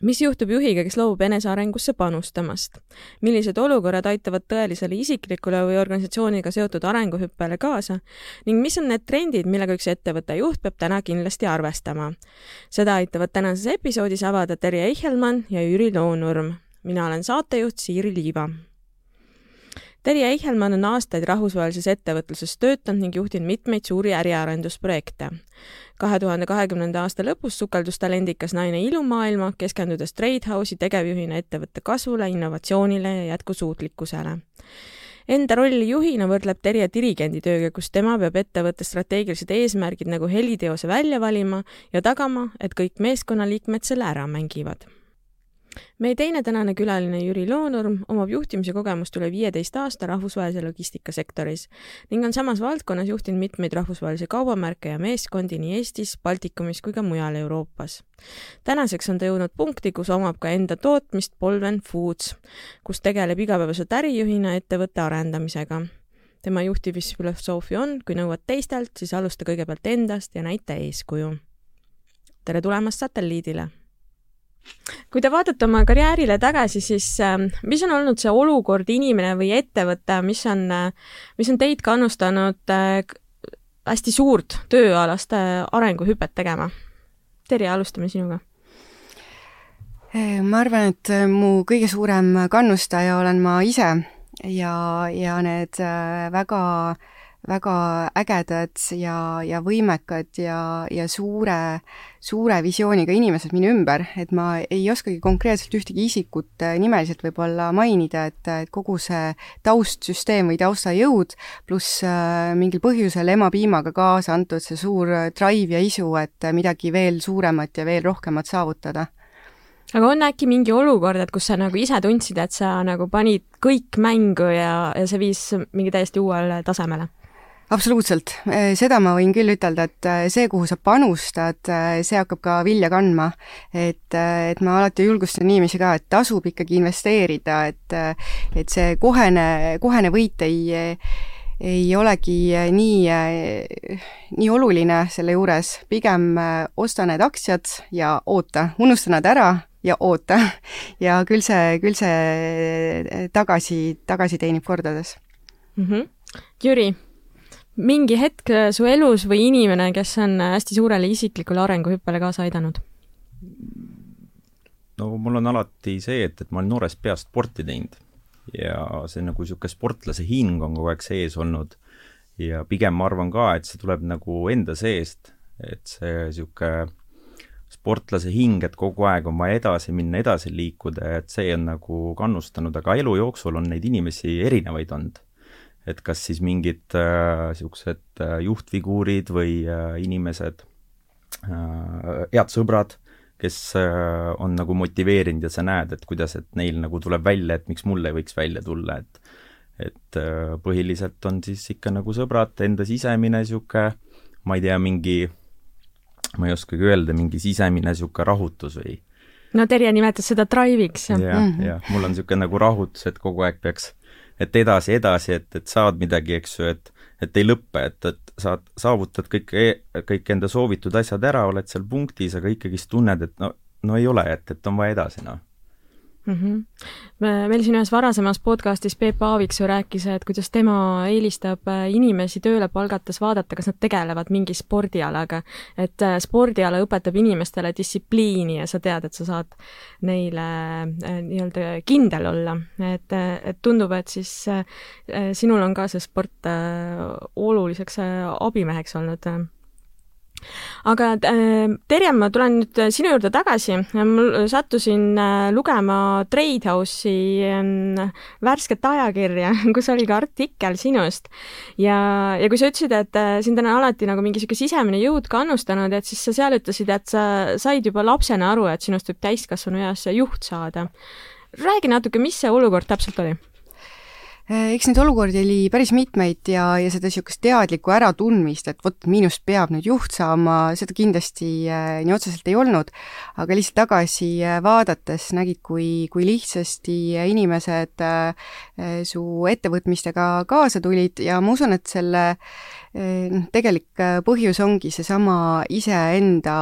mis juhtub juhiga, kes loobub enesearengusse panustamast? millised olukorrad aitavad tõelisele isiklikule või organisatsiooniga seotud arenguhüppele kaasa ning mis on need trendid, millega üks ettevõtte juht peab täna kindlasti arvestama? seda aitavad tänases episoodis avada Terje Eichelmann ja Jüri Loonurm. mina olen saatejuht Siiri Liiva Terje Eichelmann on aastaid rahvusvahelises ettevõtluses töötanud ning juhtinud mitmeid suuri äriarendusprojekte. kahe tuhande kahekümnenda aasta lõpus sukeldus talendikas naine ilumaailma, keskendudes Tradehouse'i tegevjuhina ettevõtte kasvule, innovatsioonile ja jätkusuutlikkusele enda rolli juhina võrdleb Terje dirigendi tööga, kus tema peab ettevõtte strateegilised eesmärgid nagu heliteose välja valima ja tagama, et kõik meeskonnaliikmed selle ära mängivad meie teine tänane külaline Jüri Loonurm omab juhtimise kogemust üle viieteist aasta rahvusvahelise logistikasektoris ning on samas valdkonnas juhtinud mitmeid rahvusvahelisi kaubamärke ja meeskondi nii Eestis, Baltikumis kui ka mujal Euroopas. tänaseks on ta jõudnud punkti, kus omab ka enda tootmist Polven Foods, kus tegeleb igapäevaselt ärijuhina ettevõtte arendamisega tema juhtimisfilosoofia on, kui nõuad teistelt, siis alusta kõigepealt endast ja näita eeskuju. tere tulemast satelliidile kui te vaatate oma karjäärile tagasi, siis ähm, mis on olnud see olukord, inimene või ettevõte, mis on, äh, mis on teid kannustanud äh, hästi suurt tööalast äh, arenguhüpet tegema? Terje, alustame sinuga. ma arvan, et mu kõige suurem kannustaja olen ma ise ja, ja need väga äh, väga ägedad ja, ja võimekad ja, ja suure, suure visiooniga inimesed minu ümber, et ma ei oskagi konkreetselt ühtegi isikut äh, nimeliselt võib-olla mainida, et, et kogu see taustsüsteem või taustajõud pluss äh, mingil põhjusel emapiimaga kaasa antud see suur drive ja isu, et midagi veel suuremat ja veel rohkemat saavutada aga on äkki mingi olukord, et kus sa nagu ise tundsid, et sa nagu panid kõik mängu ja, ja see viis mingi täiesti uuele tasemele? Absoluutselt, äh, seda ma võin küll ütelda, et äh, see, kuhu sa panustad, äh, see hakkab ka vilja kandma. et, et ma alati julgustan inimesi ka, et tasub ikkagi investeerida, et, et see kohene, kohene võit ei ei olegi nii, nii oluline selle juures, pigem osta need aktsiad ja oota, unusta nad ära ja oota. ja küll see, küll see tagasi, tagasi teenib kordades mm. -hmm. Jüri mingi hetk su elus või inimene, kes on hästi suurele isiklikule arenguhüppele kaasa aidanud? no mul on alati see, et, et ma olen noorest peast sporti teinud. Ja see nagu niisugune sportlase hing on kogu aeg sees olnud. Ja pigem ma arvan ka, et see tuleb nagu enda seest, et see niisugune sportlase hing, et kogu aeg on vaja edasi minna, edasi liikuda, et see on nagu kannustanud, aga elu jooksul on neid inimesi erinevaid olnud et kas siis mingid niisugused äh, äh, juhtfiguurid või äh, inimesed äh,, head sõbrad, kes äh, on nagu motiveerinud ja sa näed, et kuidas, et neil nagu tuleb välja, et miks mul ei võiks välja tulla, et et äh, põhiliselt on siis ikka nagu sõbrad, enda sisemine niisugune, ma ei tea, mingi, ma ei oskagi öelda, mingi sisemine niisugune rahutus või no Terje nimetas seda drive'iks. jah, jah, mhm. jah, mul on niisugune nagu rahutus, et kogu aeg peaks et edasi, edasi, et, et saad midagi, eks ju, et et ei lõppe, et, et saad, saavutad kõik, e-, kõik enda soovitud asjad ära, oled seal punktis, aga ikkagist tunned, et no, no ei ole, et, et on vaja edasi, noh mm. -hmm. meil siin ühes varasemas podcastis Peep Aaviksoo rääkis, et kuidas tema eelistab äh, inimesi tööle palgates vaadata, kas nad tegelevad mingi spordialaga. et äh, spordiala õpetab inimestele distsipliini ja sa tead, et sa saad neile äh, nii-öelda kindel olla. et, et tundub, et siis sinul on ka see sport oluliseks abimeheks olnud aga äh, Terje, ma tulen nüüd äh, sinu juurde tagasi. mul sattusin äh, lugema Trade House'i ähm, värsket ajakirja, kus oli ka artikkel sinust. ja, ja kui sa ütlesid, et sind on alati nagu mingi niisugune sisemine jõud kannustanud, et siis sa seal ütlesid, et sa said juba lapsena aru, et sinust võib täiskasvanu eas juht saada. räägi natuke, mis see olukord täpselt oli eks neid olukordi oli päris mitmeid ja, ja seda niisugust teadlikku äratundmist, et vot minust peab nüüd juht saama, seda kindlasti äh, nii otseselt ei olnud, aga lihtsalt tagasi äh, vaadates nägid, kui, kui lihtsasti inimesed äh, su ettevõtmistega kaasa tulid ja ma usun, et selle noh, tegelik põhjus ongi seesama iseenda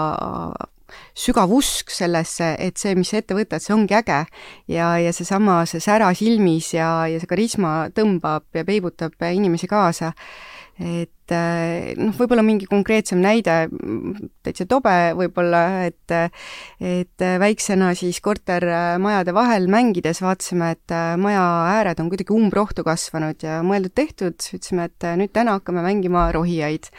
sügav usk sellesse, et see, mis sa ette võtad, see ongi äge. ja, ja seesama, see sära silmis ja, ja see karisma tõmbab ja peibutab inimesi kaasa et eh, noh, võib-olla mingi konkreetsem näide, täitsa tobe võib-olla, et et väiksena siis kortermajade vahel mängides vaatasime, et maja ääred on kuidagi umbrohtu kasvanud ja mõeldud-tehtud, ütlesime, et nüüd täna hakkame mängima rohijaid.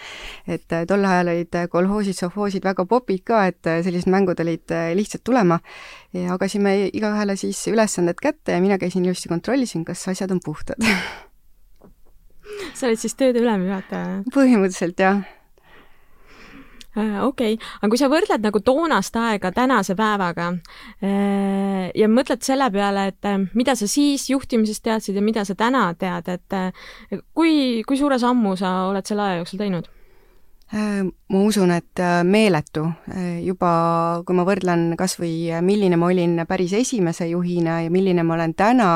et tol ajal olid kolhoosid, sovhoosid väga popid ka, et sellised mängud olid lihtsalt tulema. Ja jagasime igaühele siis ülesanded kätte ja mina käisin ilusti, kontrollisin, kas asjad on puhtad sa olid siis tööde ülemjuhataja? põhimõtteliselt jah äh, okei okay., aga kui sa võrdled nagu toonast aega tänase päevaga äh, ja mõtled selle peale, et äh, mida sa siis juhtimisest teadsid ja mida sa täna tead, et kui, kui suure sammu sa oled selle aja jooksul teinud? ma usun, et meeletu. juba kui ma võrdlen kas või milline ma olin päris esimese juhina ja milline ma olen täna,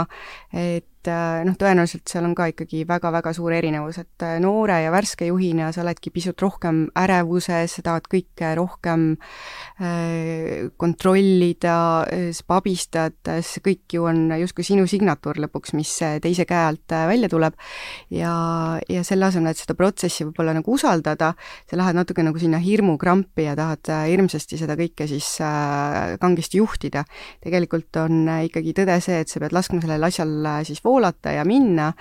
et et äh, noh, tõenäoliselt seal on ka ikkagi väga-väga suur erinevus, et äh, noore ja värske juhina sa oledki pisut rohkem ärevuses, sa tahad kõike rohkem äh, kontrollida, sa abistad, see kõik ju on justkui sinu signatuur lõpuks, mis teise käe alt välja tuleb, ja, ja selle asemel, et seda protsessi võib-olla nagu usaldada, sa lähed natuke nagu sinna hirmukrampi ja tahad hirmsasti seda kõike siis kangesti juhtida. tegelikult on ikkagi tõde see, et sa pead laskma sellel asjal siis voolata ja minna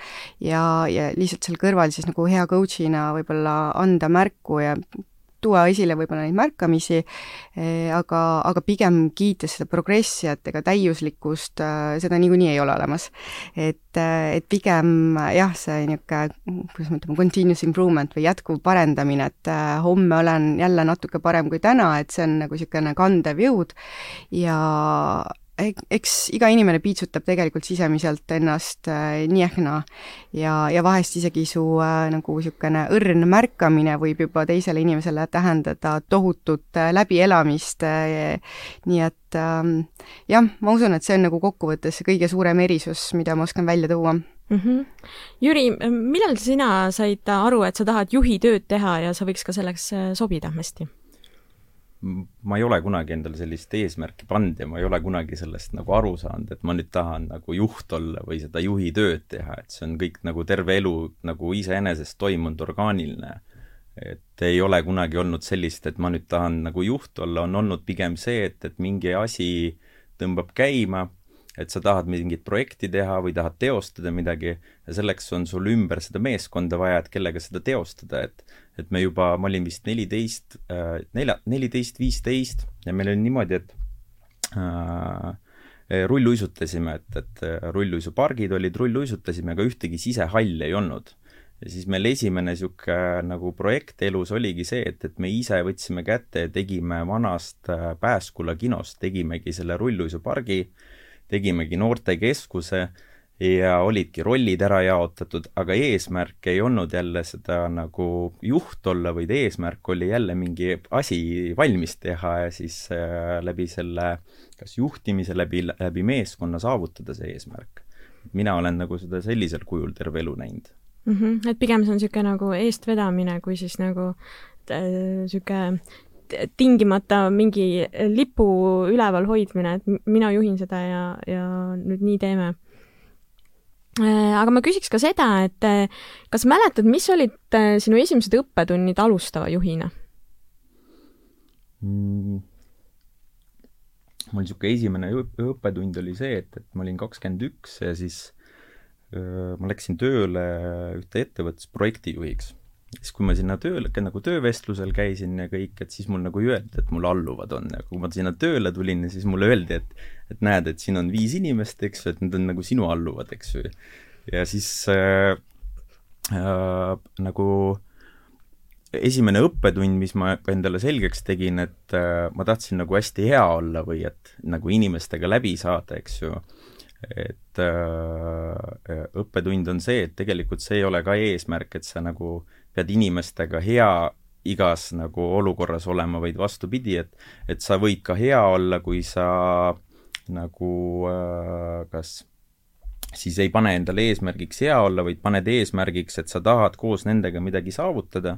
ja, ja lihtsalt seal kõrval siis nagu hea coach'ina võib-olla anda märku ja tuua esile võib-olla neid märkamisi, eh, aga, aga pigem kiites seda progressiat ega täiuslikkust, eh, seda niikuinii ei ole olemas. et, eh, et pigem jah, see niisugune, kuidas me ütleme, continuous improvement või jätkuv parendamine, et homme olen jälle natuke parem kui täna, et see on nagu niisugune kandev jõud ja eks iga inimene piitsutab tegelikult sisemiselt ennast äh, nii ehk naa ja, ja vahest isegi su äh, nagu niisugune õrn märkamine võib juba teisele inimesele tähendada tohutut äh, läbielamist äh,, nii et äh, jah, ma usun, et see on nagu kokkuvõttes kõige suurem erisus, mida ma oskan välja tuua mm. -hmm. Jüri, millal sina said aru, et sa tahad juhi tööd teha ja sa võiks ka selleks äh, sobida hästi? Ma ei ole kunagi endale sellist eesmärki pannud ja ma ei ole kunagi sellest nagu aru saanud, et ma nüüd tahan nagu juht olla või seda juhi tööd teha, et see on kõik nagu terve elu nagu iseenesest toimunud orgaaniline. et ei ole kunagi olnud sellist, et ma nüüd tahan nagu juht olla, on olnud pigem see, et, et mingi asi tõmbab käima et sa tahad mingit projekti teha või tahad teostada midagi ja selleks on sul ümber seda meeskonda vaja, et kellega seda teostada, et et me juba, ma olin vist neliteist äh,, nelja, neliteist, viisteist ja meil oli niimoodi, et äh, rulluisutasime, et, et rulluisupargid olid, rulluisutasime, aga ühtegi sisehalli ei olnud. ja siis meil esimene niisugune nagu projekt elus oligi see, et, et me ise võtsime kätte ja tegime vanast äh, Pääskula kinost, tegimegi selle rulluisupargi äh, tegimegi noortekeskuse ja olidki rollid ära jaotatud, aga eesmärk ei olnud jälle seda nagu juht olla, vaid eesmärk oli jälle mingi asi valmis teha ja siis äh, läbi selle kas juhtimise, läbi, läbi meeskonna saavutada see eesmärk. mina olen nagu seda sellisel kujul terve elu näinud mm. -hmm. et pigem see on niisugune nagu eestvedamine, kui siis nagu niisugune äh, tingimata mingi lipu üleval hoidmine, et mina juhin seda ja, ja nüüd nii teeme. Äh, aga ma küsiks ka seda, et äh, kas mäletad, mis olid äh, sinu esimesed õppetunnid alustava juhina mm.? mul niisugune esimene õppetund oli see, et, et ma olin kakskümmend üks ja siis öö, ma läksin tööle ühte ettevõttes projektijuhiks siis kui ma sinna tööle, nagu töövestlusel käisin ja kõik, et siis mul nagu ei öeldi, et mul alluvad on ja kui ma sinna tööle tulin, siis mulle öeldi, et et näed, et siin on viis inimest, eks ju, et need on nagu sinu alluvad, eks ju. ja siis äh, äh, nagu esimene õppetund, mis ma endale selgeks tegin, et äh, ma tahtsin nagu hästi hea olla või et nagu inimestega läbi saada, eks ju et äh, õppetund on see, et tegelikult see ei ole ka eesmärk, et sa nagu pead inimestega hea igas nagu olukorras olema, vaid vastupidi, et et sa võid ka hea olla, kui sa nagu äh, kas siis ei pane endale eesmärgiks hea olla, vaid paned eesmärgiks, et sa tahad koos nendega midagi saavutada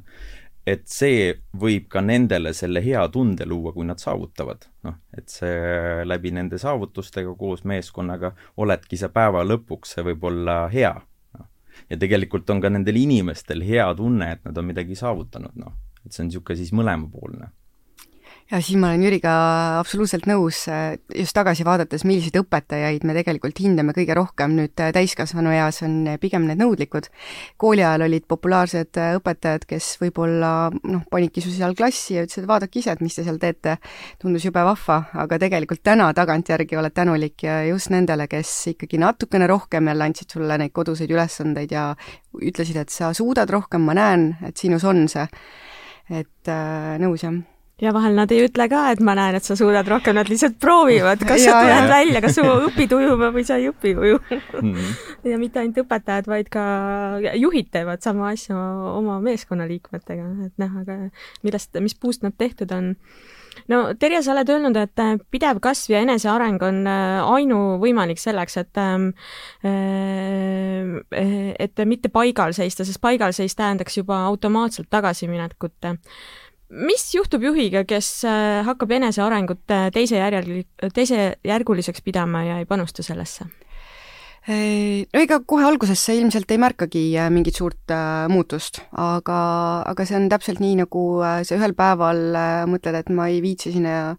et see võib ka nendele selle hea tunde luua, kui nad saavutavad. noh, et see läbi nende saavutustega koos meeskonnaga oledki sa päeva lõpuks, see võib olla hea. Ja tegelikult on ka nendel inimestel hea tunne, et nad on midagi saavutanud, noh. et see on niisugune siis mõlemapoolne ja siin ma olen Jüriga absoluutselt nõus, just tagasi vaadates, milliseid õpetajaid me tegelikult hindame kõige rohkem nüüd täiskasvanu eas, on pigem need nõudlikud. kooli ajal olid populaarsed õpetajad, kes võib-olla noh, panidki su seal klassi ja ütlesid, vaadake ise, et mis te seal teete. tundus jube vahva, aga tegelikult täna tagantjärgi oled tänulik ja just nendele, kes ikkagi natukene rohkem jälle andsid sulle neid koduseid ülesandeid ja ütlesid, et sa suudad rohkem, ma näen, et sinus on see. et äh, nõus, jah ja vahel nad ei ütle ka, et ma näen, et sa suudad rohkem, nad lihtsalt proovivad, kas sa tuled ja. välja, kas sa õpid ujuma või sa ei õpi ujuma mm. ja mitte ainult õpetajad, vaid ka juhid teevad sama asja oma meeskonnaliikmetega, et noh, aga millest, mis puust nad tehtud on. no Terje, sa oled öelnud, et pidev kasv ja eneseareng on äh, ainuvõimalik selleks, et ähm, äh, et mitte paigal seista, sest paigal seis tähendaks juba automaatselt tagasiminekut mis juhtub juhiga, kes äh, hakkab enesearengut äh, teise järjel, teisejärguliseks pidama ja ei panusta sellesse? no ega kohe alguses sa ilmselt ei märkagi äh, mingit suurt muutust, aga, aga see on täpselt nii, nagu sa ühel päeval mõtled, et ma ei viitsi sinna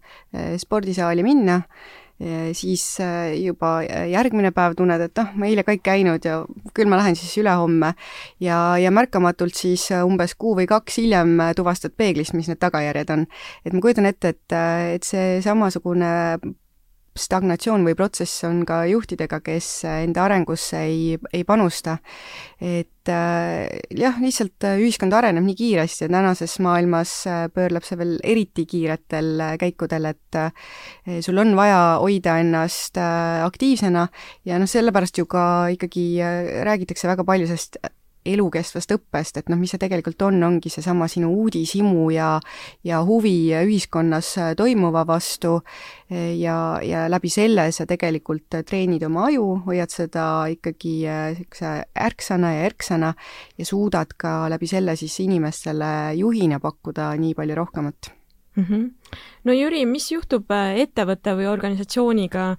spordisaali minna siis äh, juba järgmine päev tunned, et noh, ma eile ei käinud ja küll ma lähen siis ülehomme. ja, ja märkamatult siis äh, umbes kuu või kaks hiljem äh, tuvastad peeglist, mis need tagajärjed on. et ma kujutan ette, et, et see samasugune stagnatsioon või protsess on ka juhtidega, kes enda arengusse ei, ei panusta. et äh, jah, lihtsalt äh, ühiskond areneb nii kiiresti ja tänases maailmas äh, pöörleb see veel eriti kiiretel käikudel, et sul on vaja hoida ennast aktiivsena ja noh, sellepärast ju ka ikkagi räägitakse väga palju sellest elukestvast õppest, et noh, mis see tegelikult on, ongi seesama sinu uudishimu ja ja huvi ühiskonnas toimuva vastu ja, ja läbi selle sa tegelikult treenid oma aju, hoiad seda ikkagi niisuguse ärksana ja erksana ja suudad ka läbi selle siis inimestele juhina pakkuda nii palju rohkemat mm. -hmm. no Jüri, mis juhtub äh, ettevõtte või organisatsiooniga,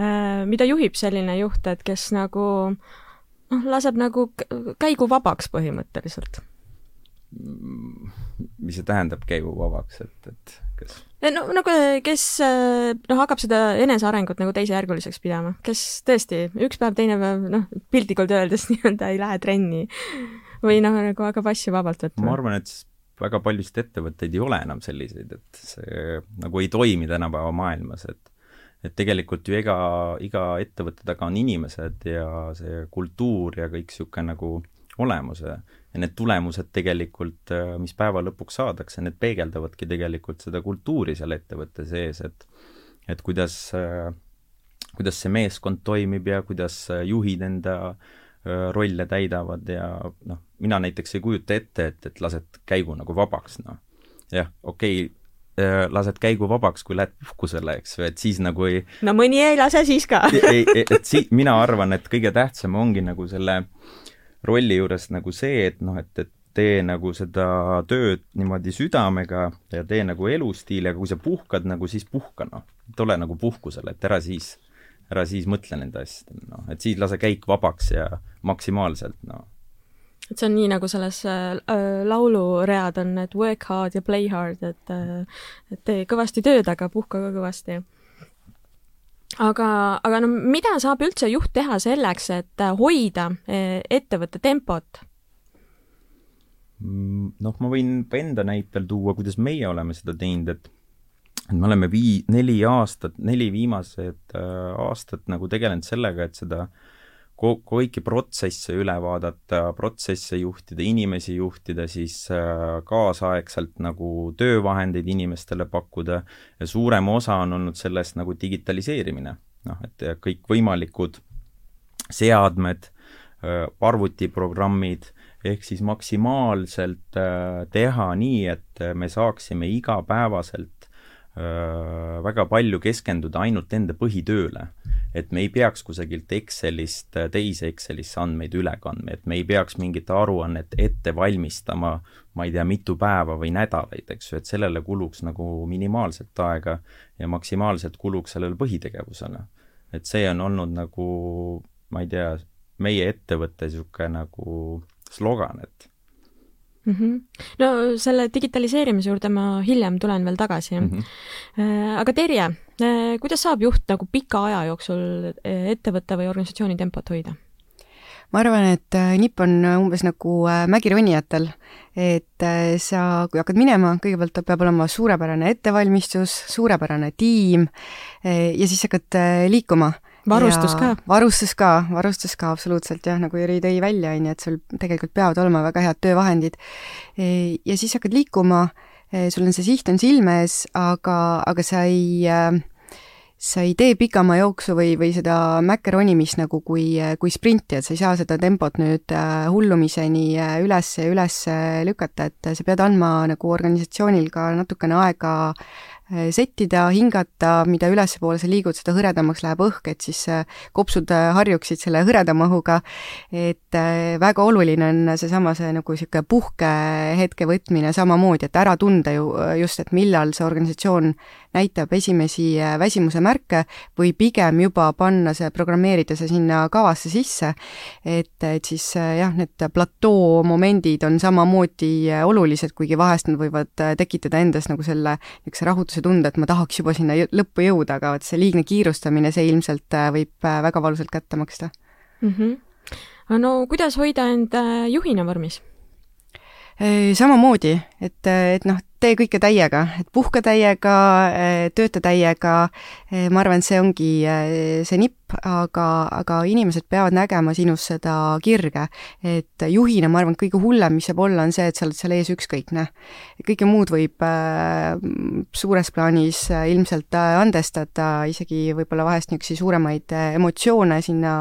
äh, mida juhib selline juht, et kes nagu äh, noh, laseb nagu käigu vabaks põhimõtteliselt. mis see tähendab, käigu vabaks, et, et kas? no nagu, kes noh, hakkab seda enesearengut nagu teisejärguliseks pidama, kes tõesti üks päev, teine päev, noh, piltlikult öeldes nii-öelda ei lähe trenni või noh, nagu hakkab asju vabalt võtma. ma arvan, et väga paljusid ettevõtteid ei ole enam selliseid, et see nagu ei toimi tänapäeva maailmas, et et tegelikult ju ega, iga ettevõtte taga on inimesed ja see kultuur ja kõik niisugune nagu olemus ja need tulemused tegelikult, mis päeva lõpuks saadakse, need peegeldavadki tegelikult seda kultuuri seal ettevõtte sees, et et kuidas, kuidas see meeskond toimib ja kuidas juhid enda rolle täidavad ja noh, mina näiteks ei kujuta ette, et, et lased käigu nagu vabaks, noh. jah, okei okay,, lased käigu vabaks, kui lähed puhkusele, eks ju, et siis nagu ei no mõni ei lase siis ka ei, ei, et si-, mina arvan, et kõige tähtsam ongi nagu selle rolli juures nagu see, et noh, et, et tee nagu seda tööd niimoodi südamega ja tee nagu elustiili, aga kui sa puhkad nagu, siis puhka, noh. et ole nagu puhkusel, et ära siis, ära siis mõtle nende asjadele, noh. et siis lase käik vabaks ja maksimaalselt, noh et see on nii, nagu selles äh, äh, lauluread on, et work hard ja play hard, et äh, et tee kõvasti tööd, aga puhka ka kõvasti. aga, aga no mida saab üldse juht teha selleks, et hoida äh, ettevõtte tempot? Mm, noh, ma võin enda näitel tuua, kuidas meie oleme seda teinud, et et me oleme vii-, neli aastat, neli viimased äh, aastat nagu tegelenud sellega, et seda ko-, kõiki protsesse üle vaadata, protsesse juhtida, inimesi juhtida, siis äh, kaasaegselt nagu töövahendeid inimestele pakkuda ja suurem osa on olnud sellest nagu digitaliseerimine. noh, et kõikvõimalikud seadmed, äh, arvutiprogrammid, ehk siis maksimaalselt äh, teha nii, et me saaksime igapäevaselt äh, väga palju keskenduda ainult enda põhitööle. et me ei peaks kusagilt Excelist teise Excelisse andmeid üle kandma, et me ei peaks mingit aruannet ette valmistama, ma ei tea, mitu päeva või nädalaid, eks ju, et sellele kuluks nagu minimaalselt aega ja maksimaalselt kuluks sellele põhitegevusele. et see on olnud nagu, ma ei tea, meie ettevõtte niisugune nagu slogan, et mm. -hmm. no selle digitaliseerimise juurde ma hiljem tulen veel tagasi mm. -hmm. aga Terje, äh, kuidas saab juht nagu pika aja jooksul äh, ettevõtte või organisatsiooni tempot hoida? ma arvan, et nipp on umbes nagu mägironijatel, et sa, kui hakkad minema, kõigepealt peab olema suurepärane ettevalmistus, suurepärane tiim ja siis hakkad liikuma varustus ka? varustus ka, varustus ka absoluutselt jah, nagu Jüri tõi välja, on ju, et sul tegelikult peavad olema väga head töövahendid. Ja siis hakkad liikuma, sul on see siht on silme ees, aga, aga sa ei äh, sa ei tee pikama jooksu või, või seda mäkke ronimist nagu kui, kui sprinti, et sa ei saa seda tempot nüüd hullumiseni üles ja üles lükata, et sa pead andma nagu organisatsioonil ka natukene aega Äh, settida, hingata, mida ülespoole sa liigud, seda hõredamaks läheb õhk, et siis äh, kopsud äh, harjuksid selle hõredama õhuga, et väga oluline on seesama, see nagu niisugune puhkehetke võtmine samamoodi, et ära tunda ju just, et millal see organisatsioon näitab esimesi väsimuse märke või pigem juba panna see, programmeerida see sinna kavasse sisse, et, et siis jah, need platoo momendid on samamoodi olulised, kuigi vahest nad võivad tekitada endas nagu selle niisuguse rahutuse kiiruse tunde, et ma tahaks juba sinna lõppu jõuda, aga vot see liigne kiirustamine, see ilmselt äh, võib äh, väga valusalt kätte maksta mm. -hmm. no kuidas hoida end äh, juhina vormis? samamoodi, et, et noh, tee kõike täiega, et puhka täiega, tööta täiega, ma arvan, et see ongi see nipp, aga, aga inimesed peavad nägema sinus seda kirge. et juhina ma arvan, et kõige hullem, mis saab olla, on see, et sa oled seal ees ükskõikne. kõike muud võib äh, suures plaanis äh, ilmselt äh, andestada, isegi võib-olla vahest niisuguseid suuremaid äh, emotsioone sinna,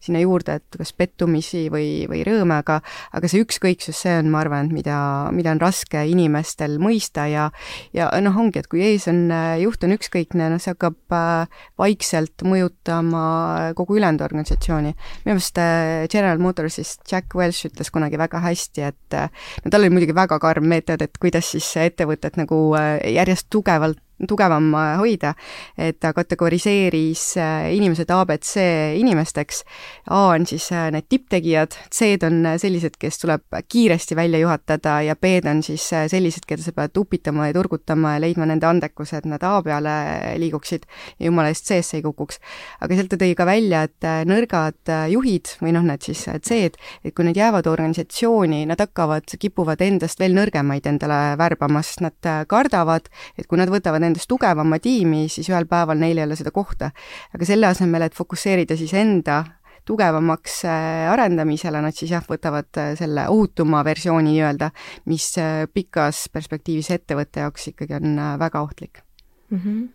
sinna juurde, et kas pettumisi või, või rõõme, aga aga see ükskõiksus, see on, ma arvan, mida, mida on raske inimestel mõista ja ja noh, ongi, et kui ees on, äh, juht on ükskõikne, noh, see hakkab äh, vaikselt mõjutama kogu ülejäänud organisatsiooni. minu meelest äh, General Motorsist Jack Welch ütles kunagi väga hästi, et no tal oli muidugi väga karm meetod, et kuidas siis ettevõtet nagu järjest tugevalt tugevam äh, hoida, et ta kategoriseeris äh, inimesed abc inimesteks. A on siis äh, need tipptegijad, C-d on sellised, kes tuleb kiiresti välja juhatada ja B-d on siis sellised, keda sa pead upitama ja turgutama ja leidma nende andekuse, et nad A peale liiguksid ja jumala eest C-sse ei kukuks. aga sealt ta tõi ka välja, et nõrgad juhid või noh, need siis C-d, et kui nad jäävad organisatsiooni, nad hakkavad, kipuvad endast veel nõrgemaid endale värbama, sest nad kardavad, et kui nad võtavad endast tugevama tiimi, siis ühel päeval neil ei ole seda kohta. aga selle asemel, et fokusseerida siis enda tugevamaks äh, arendamisele, nad siis jah, võtavad äh, selle ohutuma versiooni nii-öelda, mis äh, pikas perspektiivis ettevõtte jaoks ikkagi on väga ohtlik mm. -hmm.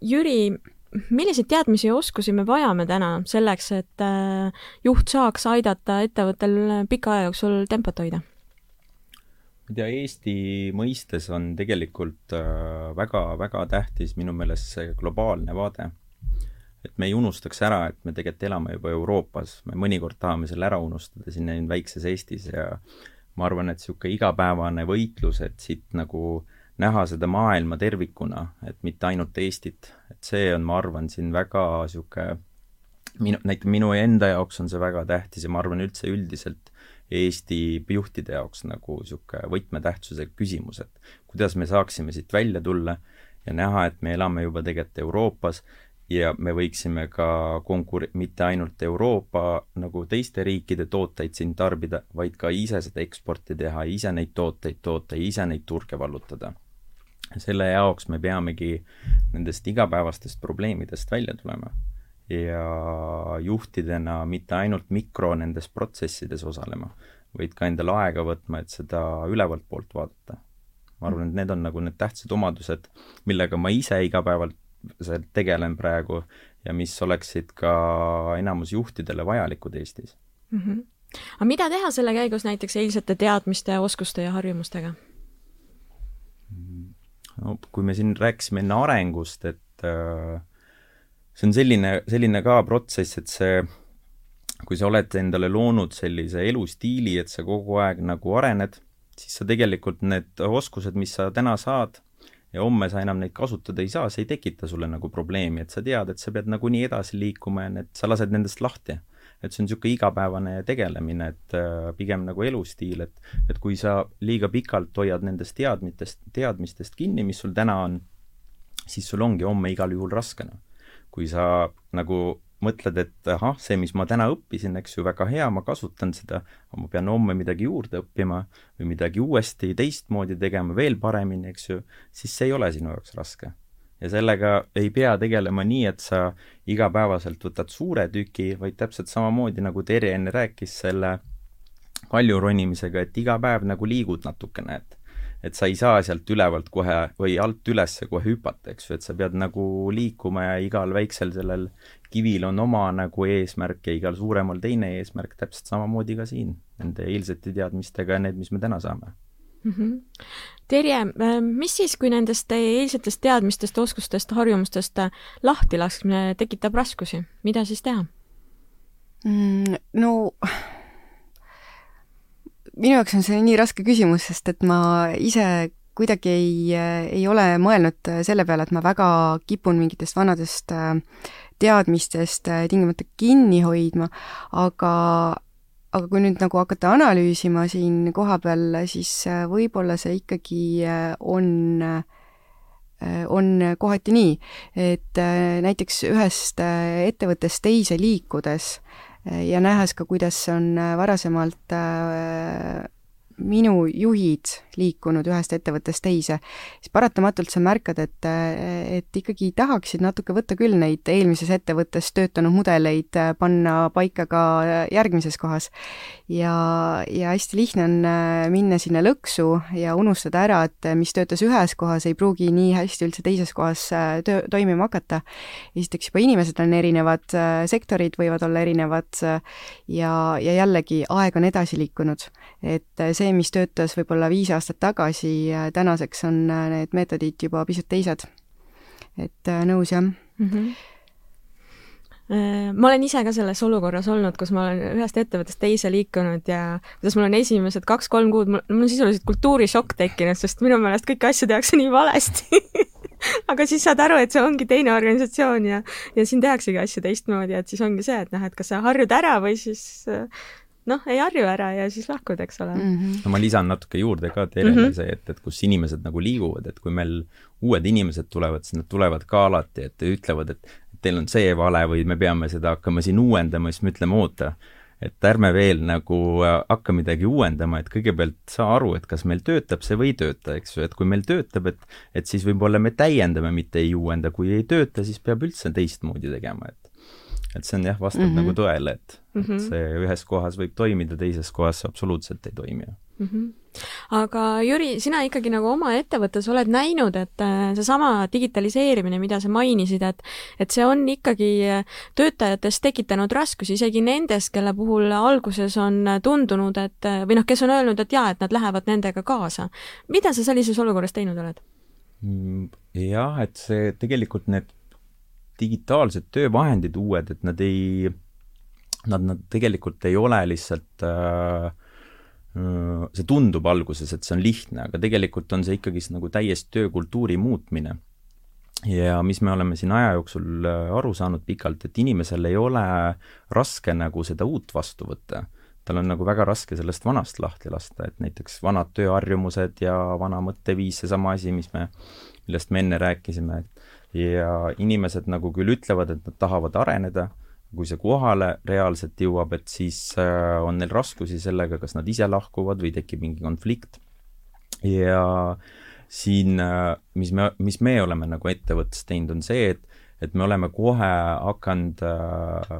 Jüri, milliseid teadmisi ja oskusi me vajame täna selleks, et juht saaks aidata ettevõttel pika aja jooksul tempot hoida? Ma ei tea, Eesti mõistes on tegelikult väga-väga äh, tähtis minu meelest see globaalne vaade. et me ei unustaks ära, et me tegelikult elame juba Euroopas, me mõnikord tahame selle ära unustada siin väikses Eestis ja ma arvan, et niisugune igapäevane võitlus, et siit nagu näha seda maailma tervikuna, et mitte ainult Eestit, et see on, ma arvan, siin väga niisugune minu, näiteks minu enda jaoks on see väga tähtis ja ma arvan üldse üldiselt Eesti juhtide jaoks nagu niisugune võtmetähtsusega küsimus, et kuidas me saaksime siit välja tulla ja näha, et me elame juba tegelikult Euroopas ja me võiksime ka konkur-, mitte ainult Euroopa nagu teiste riikide tooteid siin tarbida, vaid ka ise seda eksporti teha, ise neid tooteid toota ise neid turge vallutada. selle jaoks me peamegi nendest igapäevastest probleemidest välja tulema ja juhtidena mitte ainult mikro nendes protsessides osalema, vaid ka endale aega võtma, et seda ülevalt poolt vaadata. ma arvan, et need on nagu need tähtsad omadused, millega ma ise igapäevalt tegelen praegu ja mis oleksid ka enamus juhtidele vajalikud Eestis mm. -hmm. aga mida teha selle käigus näiteks eilsete teadmiste, oskuste ja harjumustega? no kui me siin rääkisime enne arengust, et äh, see on selline, selline ka protsess, et see, kui sa oled endale loonud sellise elustiili, et sa kogu aeg nagu arened, siis sa tegelikult need oskused, mis sa täna saad, ja homme sa enam neid kasutada ei saa, see ei tekita sulle nagu probleemi, et sa tead, et sa pead nagunii edasi liikuma ja need, sa lased nendest lahti. et see on niisugune igapäevane tegelemine, et äh, pigem nagu elustiil, et et kui sa liiga pikalt hoiad nendest teadmitest, teadmistest kinni, mis sul täna on, siis sul ongi homme igal juhul raske, noh. Kui sa nagu mõtled, et ahah, see, mis ma täna õppisin, eks ju, väga hea, ma kasutan seda, aga ma pean homme midagi juurde õppima või midagi uuesti teistmoodi tegema, veel paremini, eks ju, siis see ei ole sinu jaoks raske. ja sellega ei pea tegelema nii, et sa igapäevaselt võtad suure tüki, vaid täpselt samamoodi, nagu Terje enne rääkis selle kalju ronimisega, et iga päev nagu liigud natukene, et et sa ei saa sealt ülevalt kohe või alt üles kohe hüpata, eks ju, et sa pead nagu liikuma ja igal väiksel sellel kivil on oma nagu eesmärk ja igal suuremal teine eesmärk, täpselt samamoodi ka siin, nende eilsete teadmistega ja need, mis me täna saame mm. -hmm. Terje, äh, mis siis, kui nendest eilsetest teadmistest, oskustest, harjumustest äh, lahtilaskmine tekitab raskusi, mida siis teha mm,? no minu jaoks on see nii raske küsimus, sest et ma ise kuidagi ei, ei ole mõelnud selle peale, et ma väga kipun mingitest vanadest äh, teadmistest äh, tingimata kinni hoidma, aga aga kui nüüd nagu hakata analüüsima siin kohapeal, siis äh, võib-olla see ikkagi on, on kohati nii, et näiteks ühest ettevõttest teise liikudes ja nähes ka, kuidas on varasemalt minu juhid liikunud ühest ettevõttest teise, siis paratamatult sa märkad, et, et ikkagi tahaksid natuke võtta küll neid eelmises ettevõttes töötanud mudeleid, panna paika ka järgmises kohas. ja, ja hästi lihtne on minna sinna lõksu ja unustada ära, et mis töötas ühes kohas, ei pruugi nii hästi üldse teises kohas töö, toimima hakata. esiteks juba inimesed on erinevad, sektorid võivad olla erinevad ja, ja jällegi aeg on edasi liikunud. et see, see, mis töötas võib-olla viis aastat tagasi, tänaseks on äh, need meetodid juba pisut teised. et äh, nõus, jah mm. -hmm ma olen ise ka selles olukorras olnud, kus ma olen ühest ettevõttest teise liikunud ja kuidas mul on esimesed kaks-kolm kuud, mul on sisuliselt kultuurishokk tekkinud, sest minu meelest kõiki asju tehakse nii valesti aga siis saad aru, et see ongi teine organisatsioon ja, ja siin tehaksegi asju teistmoodi, et siis ongi see, et noh, et kas sa harjud ära või siis noh, ei harju ära ja siis lahkud, eks ole mm. -hmm. no ma lisan natuke juurde ka Terele mm -hmm. see, et, et kus inimesed nagu liiguvad, et kui meil uued inimesed tulevad, siis nad tulevad ka alati, et ütlevad, et teil on see vale või me peame seda hakkama siin uuendama, siis me ütleme, oota, et ärme veel nagu äh, hakka midagi uuendama, et kõigepealt saa aru, et kas meil töötab see või ei tööta, eks ju, et kui meil töötab, et et siis võib-olla me täiendame, mitte ei uuenda, kui ei tööta, siis peab üldse teistmoodi tegema, et et see on jah, vastab mm -hmm. nagu tõele, et mm, -hmm. et see ühes kohas võib toimida, teises kohas absoluutselt ei toimi mm. -hmm aga Jüri, sina ikkagi nagu oma ettevõttes oled näinud, et äh, seesama digitaliseerimine, mida sa mainisid, et et see on ikkagi äh, töötajates tekitanud raskusi, isegi nendes, kelle puhul alguses on tundunud, et või noh, kes on öelnud, et jaa, et nad lähevad nendega kaasa. mida sa sellises olukorras teinud oled? Mm, jah, et see tegelikult need digitaalsed töövahendid uued, et nad ei, nad, nad tegelikult ei ole lihtsalt äh, äh, see tundub alguses, et see on lihtne, aga tegelikult on see ikkagist nagu täiesti töökultuuri muutmine. ja mis me oleme siin aja jooksul äh, aru saanud pikalt, et inimesel ei ole raske nagu seda uut vastu võtta. tal on nagu väga raske sellest vanast lahti lasta, et näiteks vanad tööharjumused ja vana mõtteviis, seesama asi, mis me, millest me enne rääkisime, et ja inimesed nagu küll ütlevad, et nad tahavad areneda, kui see kohale reaalselt jõuab, et siis äh, on neil raskusi sellega, kas nad ise lahkuvad või tekib mingi konflikt. ja siin, äh, mis me, mis me oleme nagu ettevõttes teinud, on see, et, et me oleme kohe hakanud äh,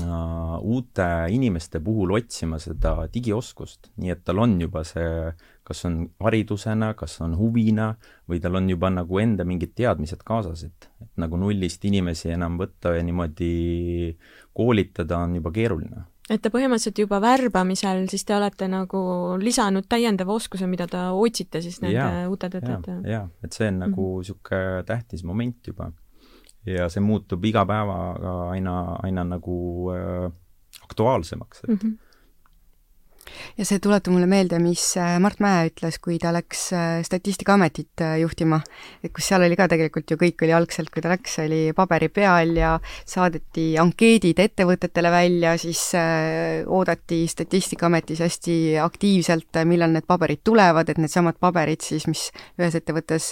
äh, uute inimeste puhul otsima seda digioskust, nii et tal on juba see kas on haridusena, kas on huvina või tal on juba nagu enda mingid teadmised kaasas, et, et nagu nullist inimesi enam võtta ja niimoodi koolitada on juba keeruline et te põhimõtteliselt juba värbamisel, siis te olete nagu lisanud täiendava oskuse, mida te otsite siis nende ja, uute töötajate? jaa, et see on nagu niisugune mm -hmm. tähtis moment juba. ja see muutub iga päevaga aina, aina nagu äh, aktuaalsemaks, et mm -hmm ja see tuletab mulle meelde, mis äh, Mart Mäe ütles, kui ta läks äh, Statistikaametit äh, juhtima, et kus seal oli ka tegelikult ju kõik oli algselt, kui ta läks, oli paberi peal ja saadeti ankeedid ettevõtetele välja, siis oodati Statistikaametis hästi aktiivselt, millal need paberid tulevad, et needsamad paberid siis, mis ühes ettevõttes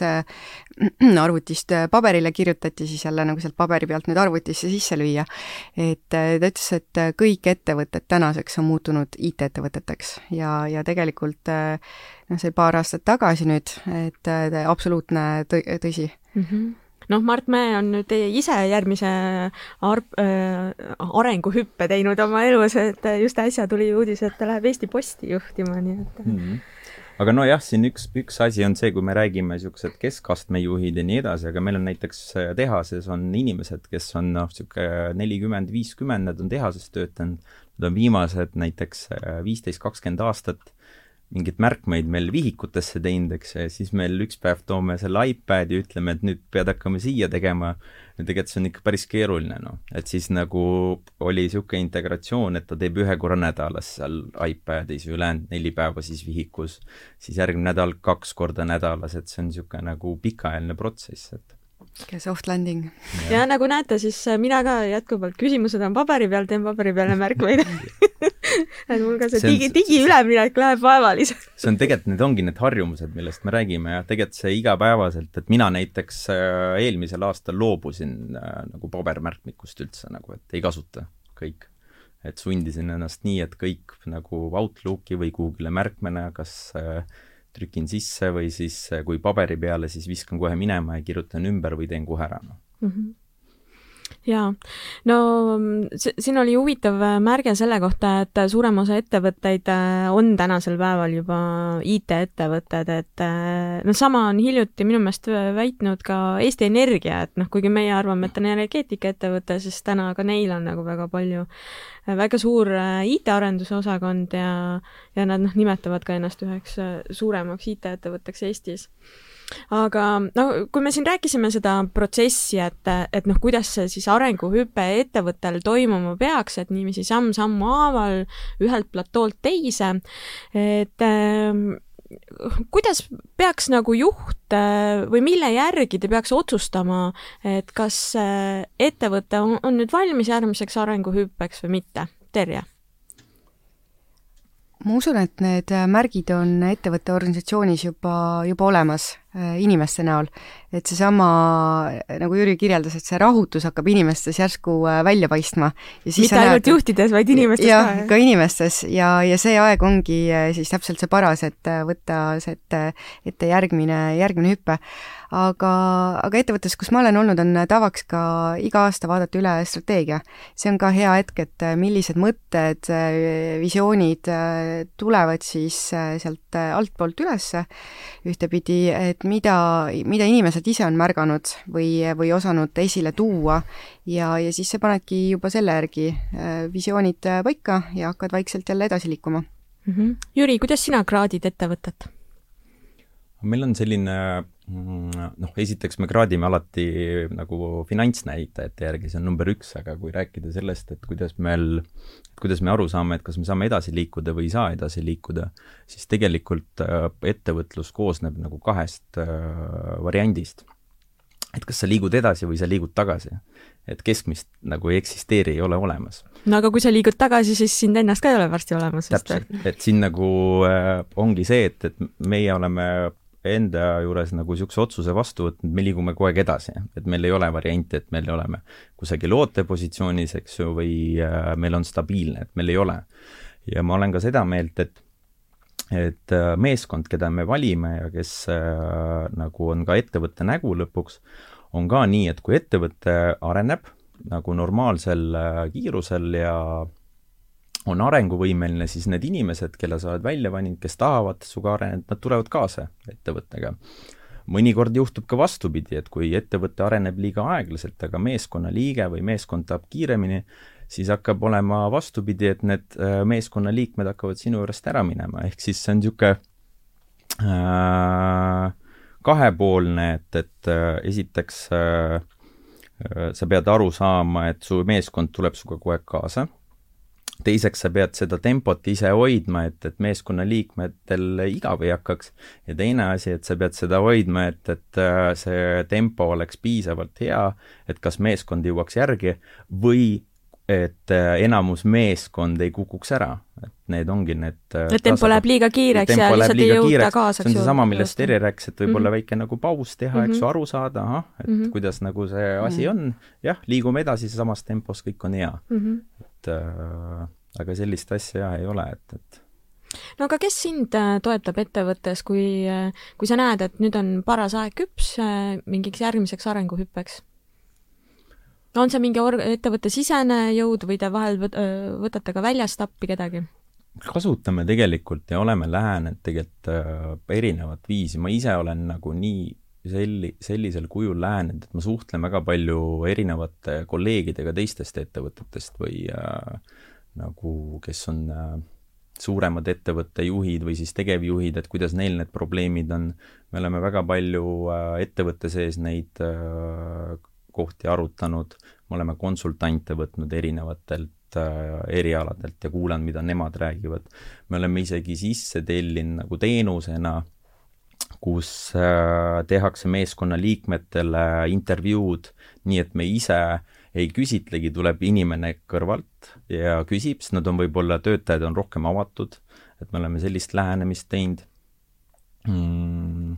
arvutist paberile kirjutati, siis jälle nagu sealt paberi pealt nüüd arvutisse sisse lüüa. et ta ütles, et kõik ettevõtted tänaseks on muutunud IT-ettevõteteks aastateks ja, ja tegelikult eh, noh, see paar aastat tagasi nüüd, et eh, absoluutne tõ-, tõsi mm. -hmm noh, Mart Mäe on nüüd ise järgmise arp- äh,, arenguhüppe teinud oma elus, et just äsja tuli uudis, et ta läheb Eesti Posti juhtima, nii et mm. -hmm aga nojah, siin üks, üks asi on see, kui me räägime niisugused keskastme juhid ja nii edasi, aga meil on näiteks tehases on inimesed, kes on noh, niisugune nelikümmend, viiskümmend, nad on tehases töötanud, nad on viimased näiteks äh, viisteist, kakskümmend aastat mingeid märkmeid meil vihikutesse teinud, eks, ja siis meil üks päev toome selle iPadi ja ütleme, et nüüd pead hakkama siia tegema, ja tegelikult see on ikka päris keeruline, noh. et siis nagu oli niisugune integratsioon, et ta teeb ühe korra nädalas seal iPadis ja ülejäänud neli päeva siis vihikus, siis järgmine nädal kaks korda nädalas, et see on niisugune nagu pikaajaline protsess, et sihuke soft landing. ja nagu näete, siis äh, mina ka jätkuvalt, küsimused on paberi peal, teen paberi peale märkmeid et mul ka see, see digi, digiüleminek läheb vaevaliselt see on tegelikult, need ongi need harjumused, millest me räägime ja tegelikult see igapäevaselt, et mina näiteks äh, eelmisel aastal loobusin äh, nagu pabermärkmikust üldse nagu, et ei kasuta kõik. et sundisin ennast nii, et kõik nagu Outlooki või Google'i märkmena, kas äh, trükin sisse või siis kui paberi peale, siis viskan kohe minema ja kirjutan ümber või teen kohe ära, noh. -hmm jaa, no siin oli huvitav äh, märge selle kohta, et suurem osa ettevõtteid äh, on tänasel päeval juba IT-ettevõtted, et äh, noh, sama on hiljuti minu meelest väitnud ka Eesti Energia, et noh, kuigi meie arvame, et on energeetikaettevõte, siis täna ka neil on nagu väga palju, väga suur IT-arenduse osakond ja, ja nad noh, nimetavad ka ennast üheks suuremaks IT-ettevõtteks Eestis aga no kui me siin rääkisime seda protsessi, et, et noh, kuidas see siis arenguhüpe ettevõttel toimuma peaks, et niiviisi samm-sammu haaval ühelt platoolt teise, et äh, kuidas peaks nagu juht äh, või mille järgi ta peaks otsustama, et kas äh, ettevõte on, on nüüd valmis järgmiseks arenguhüppeks või mitte? Terje ma usun, et need märgid on ettevõtte organisatsioonis juba, juba olemas inimeste näol. et seesama, nagu Jüri kirjeldas, et see rahutus hakkab inimestes järsku äh, välja paistma. mitte ainult näed, juhtides, vaid inimestes ja, ka. ka inimestes ja, ja see aeg ongi äh, siis täpselt see paras, et võtta see ette, ette järgmine, järgmine hüpe aga, aga ettevõttes, kus ma olen olnud, on tavaks ka iga aasta vaadata üle strateegia. see on ka hea hetk, et millised mõtted, visioonid äh, tulevad siis äh, sealt äh, altpoolt üles ühtepidi, et mida, mida inimesed ise on märganud või, või osanud esile tuua ja, ja siis sa panedki juba selle järgi visioonid paika ja hakkad vaikselt jälle edasi liikuma mm. -hmm. Jüri, kuidas sina kraadid ettevõtet? meil on selline noh, esiteks me kraadime alati nagu finantsnäitajate järgi, see on number üks, aga kui rääkida sellest, et kuidas meil, kuidas me aru saame, et kas me saame edasi liikuda või ei saa edasi liikuda, siis tegelikult äh, ettevõtlus koosneb nagu kahest äh, variandist. et kas sa liigud edasi või sa liigud tagasi. et keskmist nagu ei eksisteeri, ei ole olemas. no aga kui sa liigud tagasi, siis sind ennast ka ei ole varsti olemas. täpselt, et siin nagu äh, ongi see, et, et meie oleme enda juures nagu niisuguse otsuse vastu võtnud, me liigume kogu aeg edasi, et meil ei ole varianti, et meil oleme kusagil ootepositsioonis, eks ju, või äh, meil on stabiilne, et meil ei ole. ja ma olen ka seda meelt, et et äh, meeskond, keda me valime ja kes äh, nagu on ka ettevõtte nägu lõpuks, on ka nii, et kui ettevõte areneb nagu normaalsel äh, kiirusel ja on arenguvõimeline, siis need inimesed, kelle sa oled välja valinud, kes tahavad sinuga areneda, nad tulevad kaasa ettevõttega. mõnikord juhtub ka vastupidi, et kui ettevõte areneb liiga aeglaselt, aga meeskonnaliige või meeskond tahab kiiremini, siis hakkab olema vastupidi, et need äh, meeskonnaliikmed hakkavad sinu juurest ära minema, ehk siis see on niisugune äh, kahepoolne, et, et äh, esiteks äh, sa pead aru saama, et su meeskond tuleb sinuga kogu aeg kaasa, teiseks sa pead seda tempot ise hoidma, et, et meeskonnaliikmetel igav ei hakkaks, ja teine asi, et sa pead seda hoidma, et, et äh, see tempo oleks piisavalt hea, et kas meeskond jõuaks järgi või et äh, enamus meeskond ei kukuks ära, et need ongi need äh, et tempo läheb liiga kiireks ja lihtsalt ei jõuta kaasa, see on seesama, millest Terje rääkis, et võib-olla mm -hmm. väike nagu paus teha mm, -hmm. eks ju, mhm. aru saada, ahah, et mm -hmm. kuidas nagu see asi mm -hmm. on, jah, liigume edasi samas tempos, kõik on hea mm. -hmm. et äh, aga sellist asja jah ei ole, et, et no aga kes sind äh, toetab ettevõttes, kui, kui sa näed, et nüüd on paras aeg küps mingiks järgmiseks arenguhüppeks? On see mingi org-, ettevõttesisene jõud või te vahel võt-, võtate ka väljast appi kedagi? kasutame tegelikult ja oleme lähenenud tegelikult erinevat viisi, ma ise olen nagu nii selli-, sellisel kujul lähenenud, et ma suhtlen väga palju erinevate kolleegidega teistest ettevõtetest või äh, nagu, kes on äh, suuremad ettevõtte juhid või siis tegevjuhid, et kuidas neil need probleemid on. me oleme väga palju äh, ettevõtte sees neid äh, kohti arutanud, me oleme konsultante võtnud erinevatelt äh, erialadelt ja kuulanud, mida nemad räägivad. me oleme isegi sisse tellinud nagu teenusena, kus äh, tehakse meeskonna liikmetele intervjuud, nii et me ise ei küsitlegi, tuleb inimene kõrvalt ja küsib, sest nad on võib-olla, töötajad on rohkem avatud, et me oleme sellist lähenemist teinud. Mm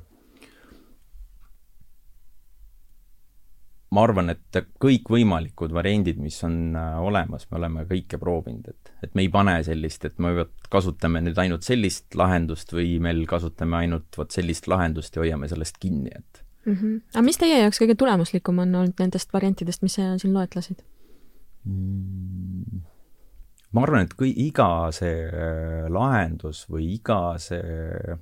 ma arvan, et kõikvõimalikud variandid, mis on äh, olemas, me oleme kõike proovinud, et, et me ei pane sellist, et me kasutame nüüd ainult sellist lahendust või meil kasutame ainult vot sellist lahendust ja hoiame sellest kinni, et mm. -hmm. aga mis teie jaoks kõige tulemuslikum on olnud nendest variantidest, mis sa siin loetlesid mm.? ma arvan, et kui iga see äh, lahendus või iga see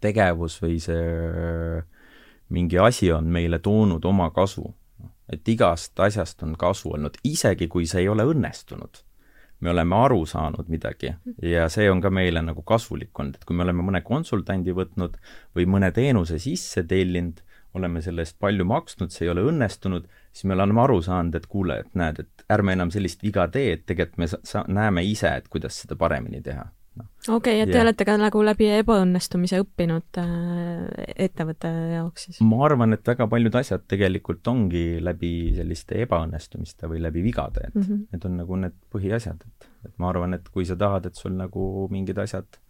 tegevus või see äh, mingi asi on meile toonud oma kasu. et igast asjast on kasu olnud, isegi kui see ei ole õnnestunud. me oleme aru saanud midagi ja see on ka meile nagu kasulik olnud, et kui me oleme mõne konsultandi võtnud või mõne teenuse sisse tellinud, oleme selle eest palju maksnud, see ei ole õnnestunud, siis me oleme aru saanud, et kuule, et näed, et ärme enam sellist viga tee, et tegelikult me sa-, näeme ise, et kuidas seda paremini teha no.. okei okay,, et te ja. olete ka nagu läbi ebaõnnestumise õppinud äh, ettevõtte jaoks siis? ma arvan, et väga paljud asjad tegelikult ongi läbi selliste ebaõnnestumiste või läbi vigade, et mm -hmm. need on nagu need põhiasjad, et, et ma arvan, et kui sa tahad, et sul nagu mingid asjad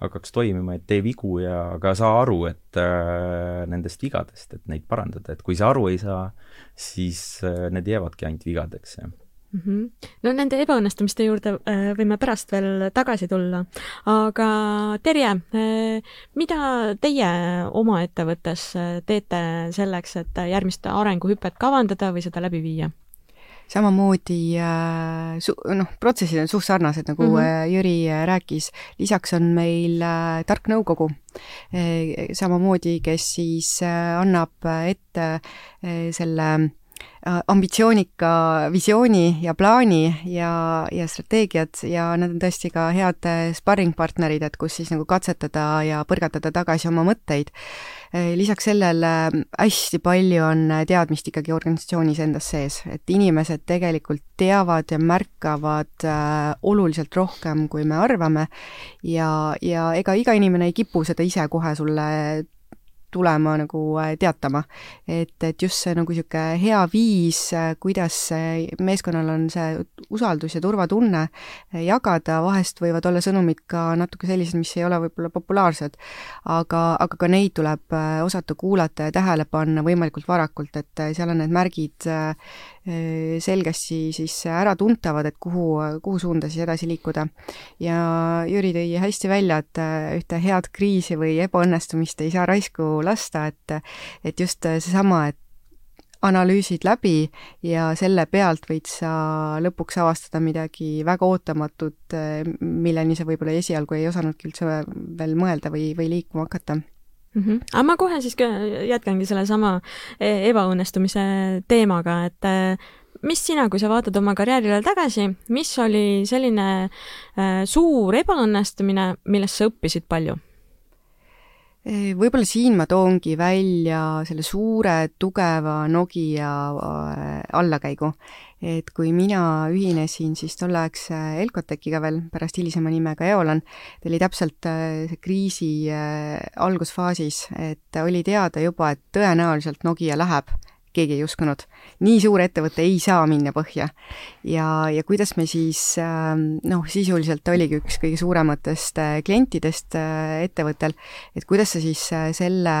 hakkaks toimima, et tee vigu ja ka saa aru, et äh, nendest vigadest, et neid parandada, et kui sa aru ei saa, siis äh, need jäävadki ainult vigadeks ja mm. -hmm. no nende ebaõnnestumiste juurde äh, võime pärast veel tagasi tulla, aga Terje, äh, mida teie oma ettevõttes äh, teete selleks, et järgmist arenguhüpet kavandada või seda läbi viia? samamoodi su-, noh, protsessid on suht sarnased, nagu mm -hmm. Jüri rääkis, lisaks on meil tark nõukogu samamoodi, kes siis annab ette selle ambitsioonika visiooni ja plaani ja, ja strateegiat ja nad on tõesti ka head äh, sparringpartnerid, et kus siis nagu katsetada ja põrgatada tagasi oma mõtteid. Äh, lisaks sellele hästi palju on teadmist ikkagi organisatsioonis endas sees, et inimesed tegelikult teavad ja märkavad äh, oluliselt rohkem, kui me arvame ja, ja ega iga inimene ei kipu seda ise kohe sulle tulema nagu teatama. et, et just see nagu niisugune hea viis, kuidas meeskonnal on see usaldus ja turvatunne jagada, vahest võivad olla sõnumid ka natuke sellised, mis ei ole võib-olla populaarsed, aga, aga ka neid tuleb osata kuulata ja tähele panna võimalikult varakult, et seal on need märgid selgesti siis äratuntavad, et kuhu, kuhu suunda siis edasi liikuda. ja Jüri tõi hästi välja, et ühte head kriisi või ebaõnnestumist ei saa raisku lasta, et et just seesama, et analüüsid läbi ja selle pealt võid sa lõpuks avastada midagi väga ootamatut, milleni sa võib-olla esialgu ei osanudki üldse veel mõelda või, või liikuma hakata mm. -hmm. aga ma kohe siis jätkangi sellesama e-, ebaõnnestumise teemaga, et e, mis sina, kui sa vaatad oma karjäärile tagasi, mis oli selline äh, suur ebaõnnestumine, millest sa õppisid palju? võib-olla siin ma toongi välja selle suure tugeva Nokia allakäigu et kui mina ühinesin siis tolleaegse Elcotechiga veel, pärast hilisema nimega Eolan, ta oli täpselt äh, see kriisi äh, algusfaasis, et oli teada juba, et tõenäoliselt Nokia läheb keegi ei uskunud. nii suur ettevõte ei saa minna põhja. ja, ja kuidas me siis ähm, noh, sisuliselt oligi üks kõige suurematest äh, klientidest ettevõttel, et kuidas sa siis selle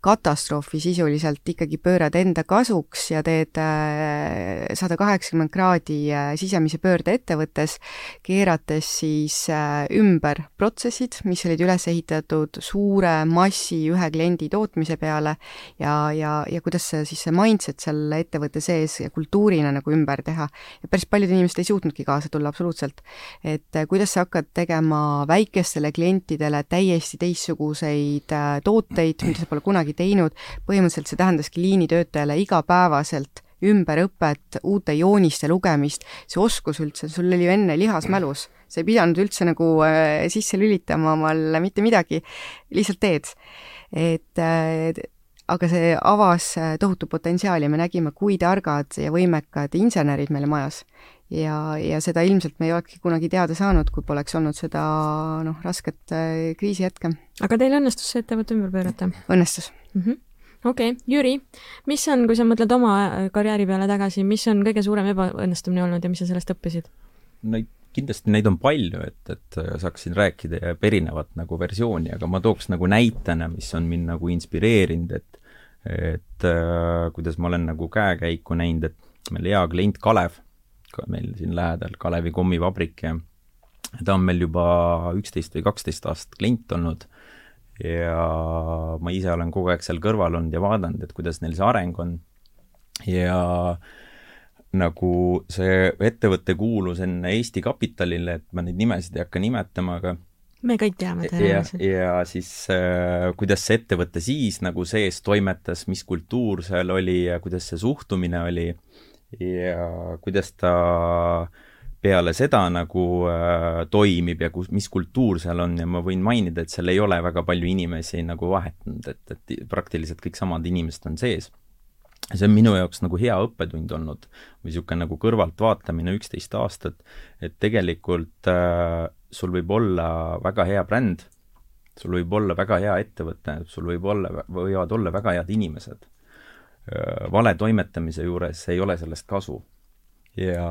katastroofi sisuliselt ikkagi pöörad enda kasuks ja teed äh, sada kaheksakümmend kraadi äh, sisemise pöörde ettevõttes, keerates siis äh, ümber protsessid, mis olid üles ehitatud suure massi ühe kliendi tootmise peale ja, ja, ja kuidas see siis see mindset seal ettevõtte sees kultuurina nagu ümber teha. ja päris paljud inimesed ei suutnudki kaasa tulla absoluutselt. et kuidas sa hakkad tegema väikestele klientidele täiesti teistsuguseid tooteid, mida sa pole kunagi kunagi teinud, põhimõtteliselt see tähendaski liinitöötajale igapäevaselt ümberõpet, uute jooniste lugemist, see oskus üldse, sul oli ju enne lihas mälus, sa ei pidanud üldse nagu äh, sisse lülitama omale mitte midagi, lihtsalt teed. et äh, aga see avas äh, tohutu potentsiaali, me nägime, kui targad ja võimekad insenerid meil majas. Ja, ja seda ilmselt me ei olekski kunagi teada saanud, kui poleks olnud seda noh, rasket kriisihetke. aga teil õnnestus see ettevõte ümber pöörata? õnnestus mm. -hmm okei okay., Jüri, mis on, kui sa mõtled oma äh, karjääri peale tagasi, mis on kõige suurem ebaõnnestumine olnud ja mis sa sellest õppisid? Neid, kindlasti neid on palju, et, et äh, saaksin rääkida ja erinevat nagu versiooni, aga ma tooks nagu näitena, mis on mind nagu inspireerinud, et et äh, kuidas ma olen nagu käekäiku näinud, et meil hea klient Kalev, meil siin lähedal Kalevi kommivabrik ja ta on meil juba üksteist või kaksteist aastat klient olnud ja ma ise olen kogu aeg seal kõrval olnud ja vaadanud, et kuidas neil see areng on. ja nagu see ettevõte kuulus enne Eesti Kapitalile, et ma neid nimesid ei hakka nimetama, aga me kõik teame tõenäoliselt. ja siis äh, kuidas see ettevõte siis nagu sees toimetas, mis kultuur seal oli ja kuidas see suhtumine oli ja kuidas ta peale seda nagu äh, toimib ja kus, mis kultuur seal on ja ma võin mainida, et seal ei ole väga palju inimesi nagu vahetunud, et, et praktiliselt kõik samad inimesed on sees. see on minu jaoks nagu hea õppetund olnud või niisugune nagu kõrvaltvaatamine üksteist aastat, et tegelikult äh, sul võib olla väga hea bränd, sul võib olla väga hea ettevõte, sul võib olla, võivad olla väga head inimesed. Vale toimetamise juures ei ole sellest kasu ja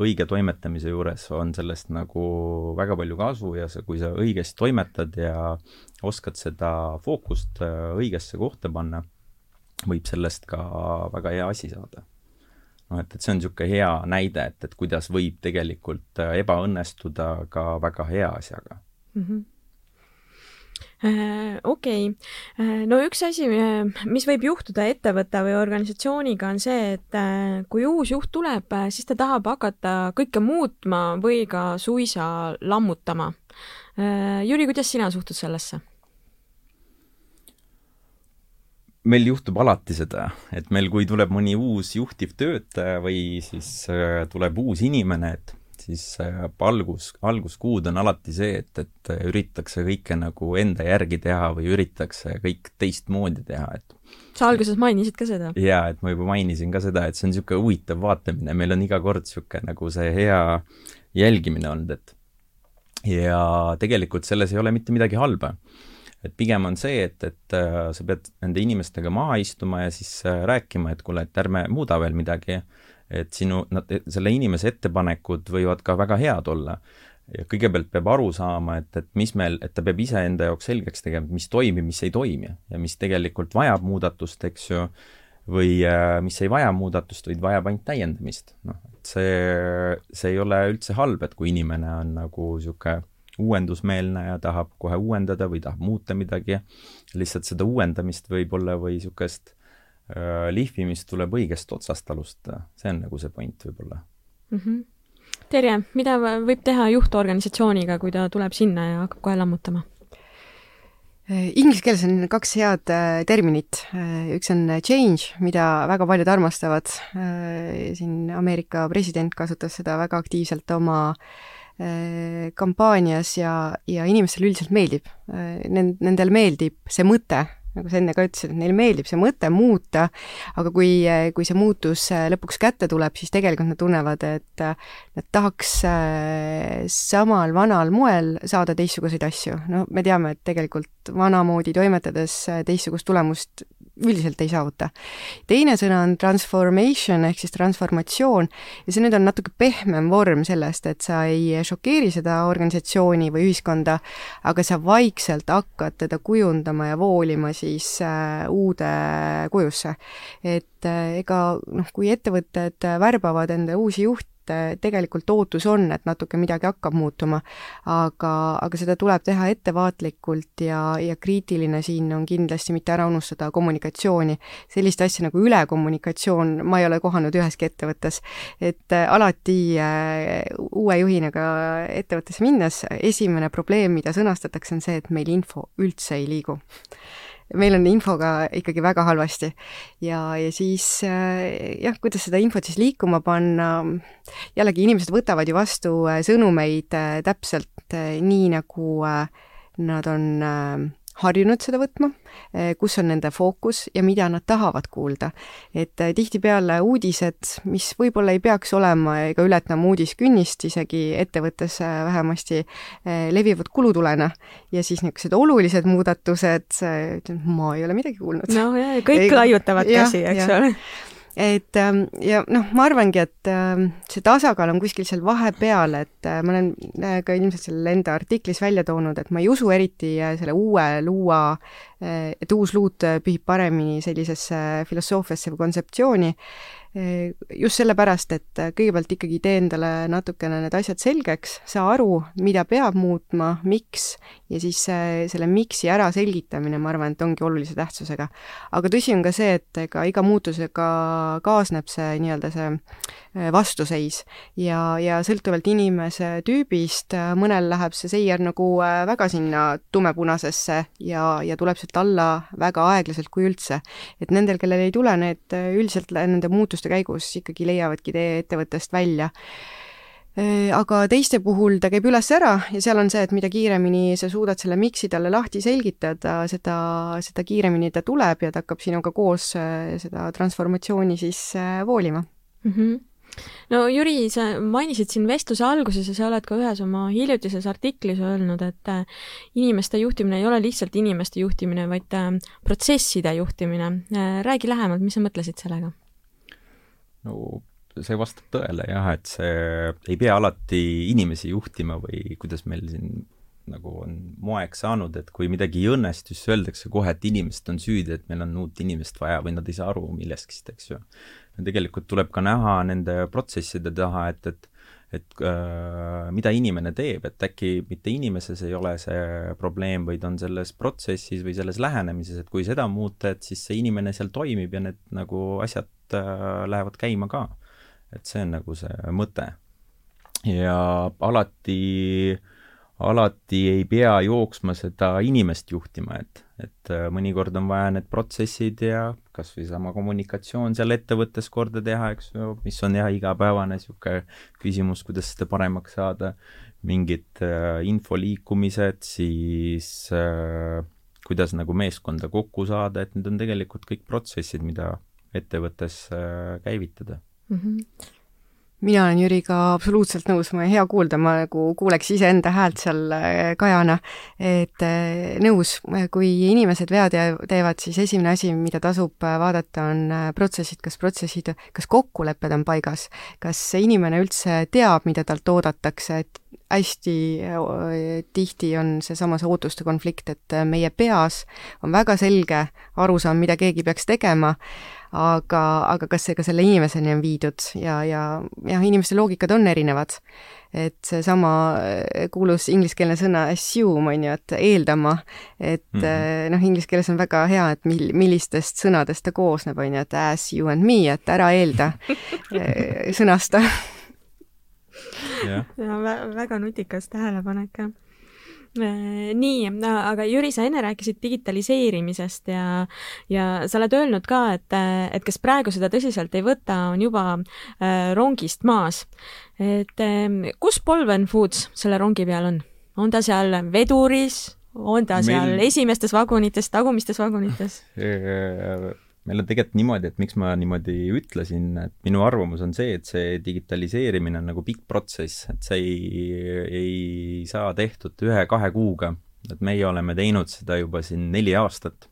õige toimetamise juures on sellest nagu väga palju kasu ja sa, kui sa õigesti toimetad ja oskad seda fookust õigesse kohta panna, võib sellest ka väga hea asi saada. noh, et, et see on niisugune hea näide, et, et kuidas võib tegelikult ebaõnnestuda ka väga hea asjaga mm. -hmm okei okay., äh, no üks asi, äh, mis võib juhtuda ettevõtte või organisatsiooniga, on see, et kui uus juht tuleb, siis ta tahab hakata kõike muutma või ka suisa lammutama. Jüri, kuidas sina suhtud sellesse? meil juhtub alati seda, et meil, kui tuleb mõni uus juhtiv töötaja või siis tuleb uus inimene, et siis äh, algus, alguskuud on alati see, et, et üritatakse kõike nagu enda järgi teha või üritatakse kõik teistmoodi teha, et sa alguses mainisid ka seda? jaa, et ma juba mainisin ka seda, et see on niisugune huvitav vaatamine, meil on iga kord niisugune nagu see hea jälgimine olnud, et ja tegelikult selles ei ole mitte midagi halba. et pigem on see, et, et äh, sa pead nende inimestega maha istuma ja siis äh, rääkima, et kuule, et ärme muuda veel midagi, et sinu, nad, selle inimese ettepanekud võivad ka väga head olla ja kõigepealt peab aru saama, et, et mis meil, et ta peab iseenda jaoks selgeks tegema, mis toimib, mis ei toimi ja mis tegelikult vajab muudatust, eks ju, või äh, mis ei vaja muudatust, vaid vajab ainult täiendamist. noh, et see, see ei ole üldse halb, et kui inimene on nagu niisugune uuendusmeelne ja tahab kohe uuendada või tahab muuta midagi, lihtsalt seda uuendamist võib-olla või niisugust lihvimist tuleb õigest otsast alustada, see on nagu see point võib-olla mm. -hmm Terje, mida võib teha juhtorganisatsiooniga, kui ta tuleb sinna ja hakkab kohe lammutama? Inglise keeles on kaks head äh, terminit, äh, üks on change, mida väga paljud armastavad, äh, siin Ameerika president kasutas seda väga aktiivselt oma kampaanias ja, ja inimestele üldiselt meeldib, nendel meeldib see mõte, nagu sa enne ka ütlesid, et neile meeldib see mõte muuta, aga kui, kui see muutus äh, lõpuks kätte tuleb, siis tegelikult nad tunnevad, et äh, nad tahaks äh, samal vanal moel saada teistsuguseid asju. no me teame, et tegelikult vanamoodi toimetades teistsugust tulemust üldiselt ei saavuta. teine sõna on transformation ehk siis transformatsioon ja see nüüd on natuke pehmem vorm sellest, et sa ei šokeeri seda organisatsiooni või ühiskonda, aga sa vaikselt hakkad teda kujundama ja voolima siis äh, uude kujusse. et äh, ega noh, kui ettevõtted värbavad enda uusi juhte, et tegelikult ootus on, et natuke midagi hakkab muutuma, aga, aga seda tuleb teha ettevaatlikult ja, ja kriitiline siin on kindlasti mitte ära unustada kommunikatsiooni. sellist asja nagu ülekommunikatsioon ma ei ole kohanud üheski ettevõttes, et äh, alati äh, uue juhina ka ettevõttesse minnes esimene probleem, mida sõnastatakse, on see, et meil info üldse ei liigu meil on infoga ikkagi väga halvasti. ja, ja siis äh, jah, kuidas seda infot siis liikuma panna, jällegi inimesed võtavad ju vastu äh, sõnumeid äh, täpselt nii, nagu nad on harjunud seda võtma, eh, kus on nende fookus ja mida nad tahavad kuulda. et eh, tihtipeale uudised, mis võib-olla ei peaks olema ega ületama uudiskünnist isegi ettevõttes eh, vähemasti, levivad kulutulena ja siis niisugused olulised muudatused, ma ei ole midagi kuulnud. no ja, ja kõik laiutavad käsi, eks ole et ähm, ja noh, ma arvangi, et ähm, see tasakaal on kuskil seal vahepeal, et äh, ma olen äh, ka ilmselt selle enda artiklis välja toonud, et ma ei usu eriti äh, selle uue luua, et uus luut pühib paremini sellisesse filosoofiasse või kontseptsiooni, just sellepärast, et kõigepealt ikkagi tee endale natukene need asjad selgeks, saa aru, mida peab muutma, miks, ja siis selle miks'i ära selgitamine, ma arvan, et ongi olulise tähtsusega. aga tõsi on ka see, et ega iga muutusega kaasneb see nii-öelda see äh, vastuseis ja, ja sõltuvalt inimese tüübist, mõnel läheb see seier nagu väga sinna tumepunasesse ja, ja tuleb sealt alla väga aeglaselt, kui üldse. et nendel, kellel ei tule, need üldiselt nende muutuste menetluste käigus ikkagi leiavadki tee ettevõttest välja aga teiste puhul ta käib üles-ära ja seal on see, et mida kiiremini sa suudad selle miks'i talle lahti selgitada, seda, seda kiiremini ta tuleb ja ta hakkab sinuga koos seda transformatsiooni siis voolima mm. -hmm no Jüri, sa mainisid siin vestluse alguses ja sa oled ka ühes oma hiljutises artiklis öelnud, et inimeste juhtimine ei ole lihtsalt inimeste juhtimine, vaid protsesside juhtimine. räägi lähemalt, mis sa mõtlesid sellega? No see vastab tõele jah, et see ei pea alati inimesi juhtima või kuidas meil siin nagu on moeks saanud, et kui midagi ei õnnestu, siis öeldakse kohe, et inimesed on süüdi, et meil on uut inimest vaja või nad ei saa aru millestki, eks ju. tegelikult tuleb ka näha nende protsesside taha, et, et et äh, mida inimene teeb, et äkki mitte inimeses ei ole see probleem, vaid on selles protsessis või selles lähenemises, et kui seda muuta, et siis see inimene seal toimib ja need nagu asjad äh, lähevad käima ka. et see on nagu see mõte. ja alati, alati ei pea jooksma seda inimest juhtima, et, et äh, mõnikord on vaja need protsessid ja kas või sama kommunikatsioon seal ettevõttes korda teha, eks ju, mis on jah, igapäevane niisugune küsimus, kuidas seda paremaks saada, mingid äh, info liikumised, siis äh, kuidas nagu meeskonda kokku saada, et need on tegelikult kõik protsessid, mida ettevõttes äh, käivitada mm. -hmm mina olen Jüriga absoluutselt nõus, ma hea kuulda, ma nagu kuuleks iseenda häält seal äh, Kajana, et äh, nõus, kui inimesed vead teevad, siis esimene asi, mida tasub äh, vaadata, on protsessid, kas protsessid, kas kokkulepped on paigas, kas inimene üldse teab, mida talt oodatakse, et hästi tihti on seesama see ootuste konflikt, et meie peas on väga selge arusaam, mida keegi peaks tegema, aga, aga kas see ka selle inimeseni on viidud ja, ja jah, inimeste loogikad on erinevad. et seesama eh, kuulus ingliskeelne sõna assume on ju, et eeldama, et mm -hmm. noh, inglise keeles on väga hea, et mil-, millistest sõnadest ta koosneb, on ju, et as, you and me, et ära eelda eh, sõnasta ja, ja väga nutikas tähelepanek, jah nii, aga Jüri, sa enne rääkisid digitaliseerimisest ja, ja sa oled öelnud ka, et, et kes praegu seda tõsiselt ei võta, on juba äh, rongist maas. et äh, kus Polven Foods selle rongi peal on? on ta seal veduris, on ta seal Meil... esimestes vagunites, tagumistes vagunites? Meil on tegelikult niimoodi, et miks ma niimoodi ütlesin, et minu arvamus on see, et see digitaliseerimine on nagu pikk protsess, et see ei, ei saa tehtud ühe-kahe kuuga. et meie oleme teinud seda juba siin neli aastat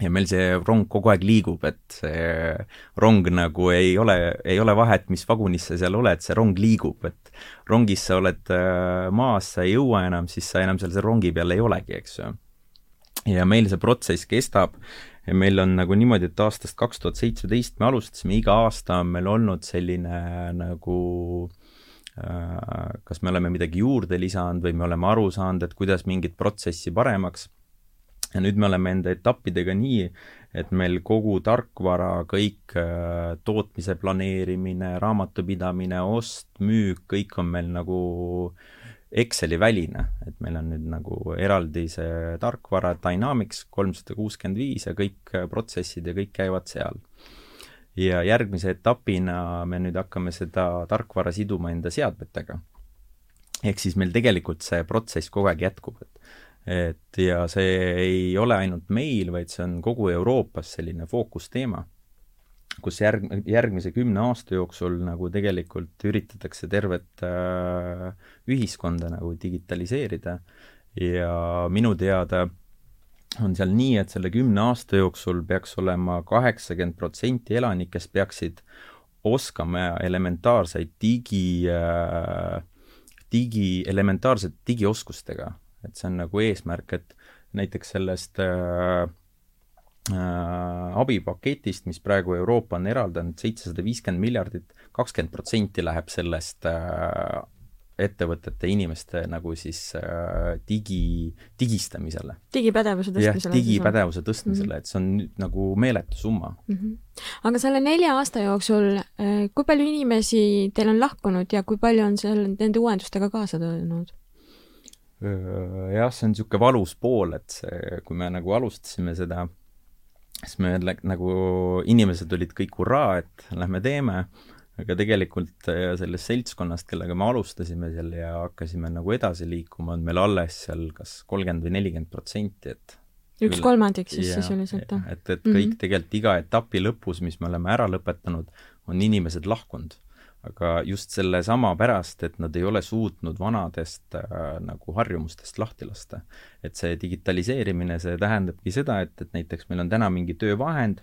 ja meil see rong kogu aeg liigub, et see rong nagu ei ole, ei ole vahet, mis vagunis sa seal oled, see rong liigub, et rongis sa oled äh, maas, sa ei jõua enam, siis sa enam seal selle rongi peal ei olegi, eks ju. ja meil see protsess kestab ja meil on nagu niimoodi, et aastast kaks tuhat seitseteist me alustasime, iga aasta on meil olnud selline nagu äh, kas me oleme midagi juurde lisanud või me oleme aru saanud, et kuidas mingit protsessi paremaks. ja nüüd me oleme enda etappidega nii, et meil kogu tarkvara, kõik äh, tootmise planeerimine, raamatupidamine, ost, müük, kõik on meil nagu äh, Exceli väline, et meil on nüüd nagu eraldi see tarkvara Dynamics kolmsada kuuskümmend viis ja kõik protsessid ja kõik käivad seal. ja järgmise etapina me nüüd hakkame seda tarkvara siduma enda seadmetega. ehk siis meil tegelikult see protsess kogu aeg jätkub, et et ja see ei ole ainult meil, vaid see on kogu Euroopas selline fookusteema kus järg, järgmise kümne aasta jooksul nagu tegelikult üritatakse tervet äh, ühiskonda nagu digitaliseerida ja minu teada on seal nii, et selle kümne aasta jooksul peaks olema kaheksakümmend protsenti elanikest peaksid oskama elementaarseid digi äh,, digi, elementaarsete digioskustega. et see on nagu eesmärk, et näiteks sellest äh, abipaketist, mis praegu Euroopa on eraldanud seitsesada viiskümmend miljardit, kakskümmend protsenti läheb sellest äh, ettevõtete inimeste nagu siis äh, digi, digistamisele. digipädevuse tõstmisele. digipädevuse tõstmisele mm, -hmm. et see on nüüd nagu meeletu summa mm. -hmm. aga selle nelja aasta jooksul, kui palju inimesi teil on lahkunud ja kui palju on seal nende uuendustega kaasa tulnud? jah, see on niisugune valus pool, et see, kui me nagu alustasime seda siis me nagu, inimesed olid kõik hurraa, et lähme teeme, aga tegelikult äh, sellest seltskonnast, kellega me alustasime seal ja hakkasime nagu edasi liikuma, on meil alles seal kas kolmkümmend või nelikümmend protsenti, et üks üle, kolmandik siis sisuliselt, jah? et, et kõik mm -hmm. tegelikult iga etapi lõpus, mis me oleme ära lõpetanud, on inimesed lahkunud aga just sellesama pärast, et nad ei ole suutnud vanadest äh, nagu harjumustest lahti lasta. et see digitaliseerimine, see tähendabki seda, et, et näiteks meil on täna mingi töövahend,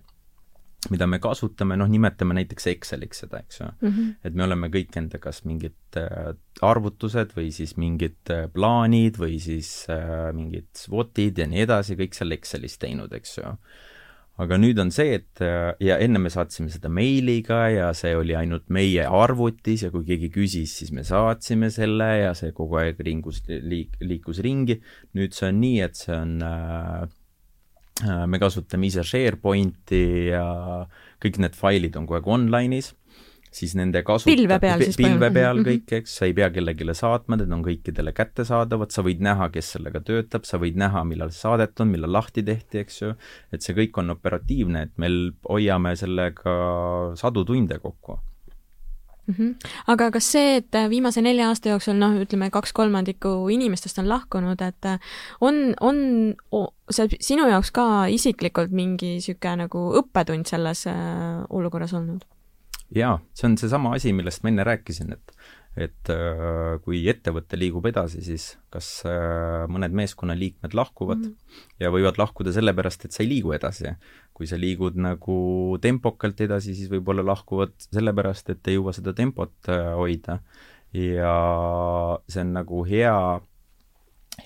mida me kasutame, noh, nimetame näiteks Exceliks seda, eks ju mm. -hmm. et me oleme kõik enda kas mingid äh, arvutused või siis mingid äh, plaanid või siis äh, mingid SWOT-id ja nii edasi, kõik seal Excelis teinud, eks ju aga nüüd on see, et ja enne me saatsime seda meiliga ja see oli ainult meie arvutis ja kui keegi küsis, siis me saatsime selle ja see kogu aeg ringus, liik-, liikus ringi. nüüd see on nii, et see on äh, äh me kasutame ise SharePointi ja kõik need failid on kogu aeg online'is siis nende kasu pilve peal siis pilve peal mhm. kõik, eks, sa ei pea kellelegi saatma, need on kõikidele kättesaadavad, sa võid näha, kes sellega töötab, sa võid näha, millal see saadet on, millal lahti tehti, eks ju, et see kõik on operatiivne, et meil hoiame sellega sadu tunde kokku Mm -hmm. aga kas see, et viimase nelja aasta jooksul noh, ütleme kaks kolmandikku inimestest on lahkunud, et on, on see sinu jaoks ka isiklikult mingi niisugune nagu õppetund selles äh, olukorras olnud? Jaa, see on seesama asi, millest ma enne rääkisin, et et äh, kui ettevõte liigub edasi, siis kas äh, mõned meeskonnaliikmed lahkuvad mm -hmm. ja võivad lahkuda sellepärast, et sa ei liigu edasi. kui sa liigud nagu tempokalt edasi, siis võib-olla lahkuvad sellepärast, et ei jõua seda tempot äh, hoida. ja see on nagu hea,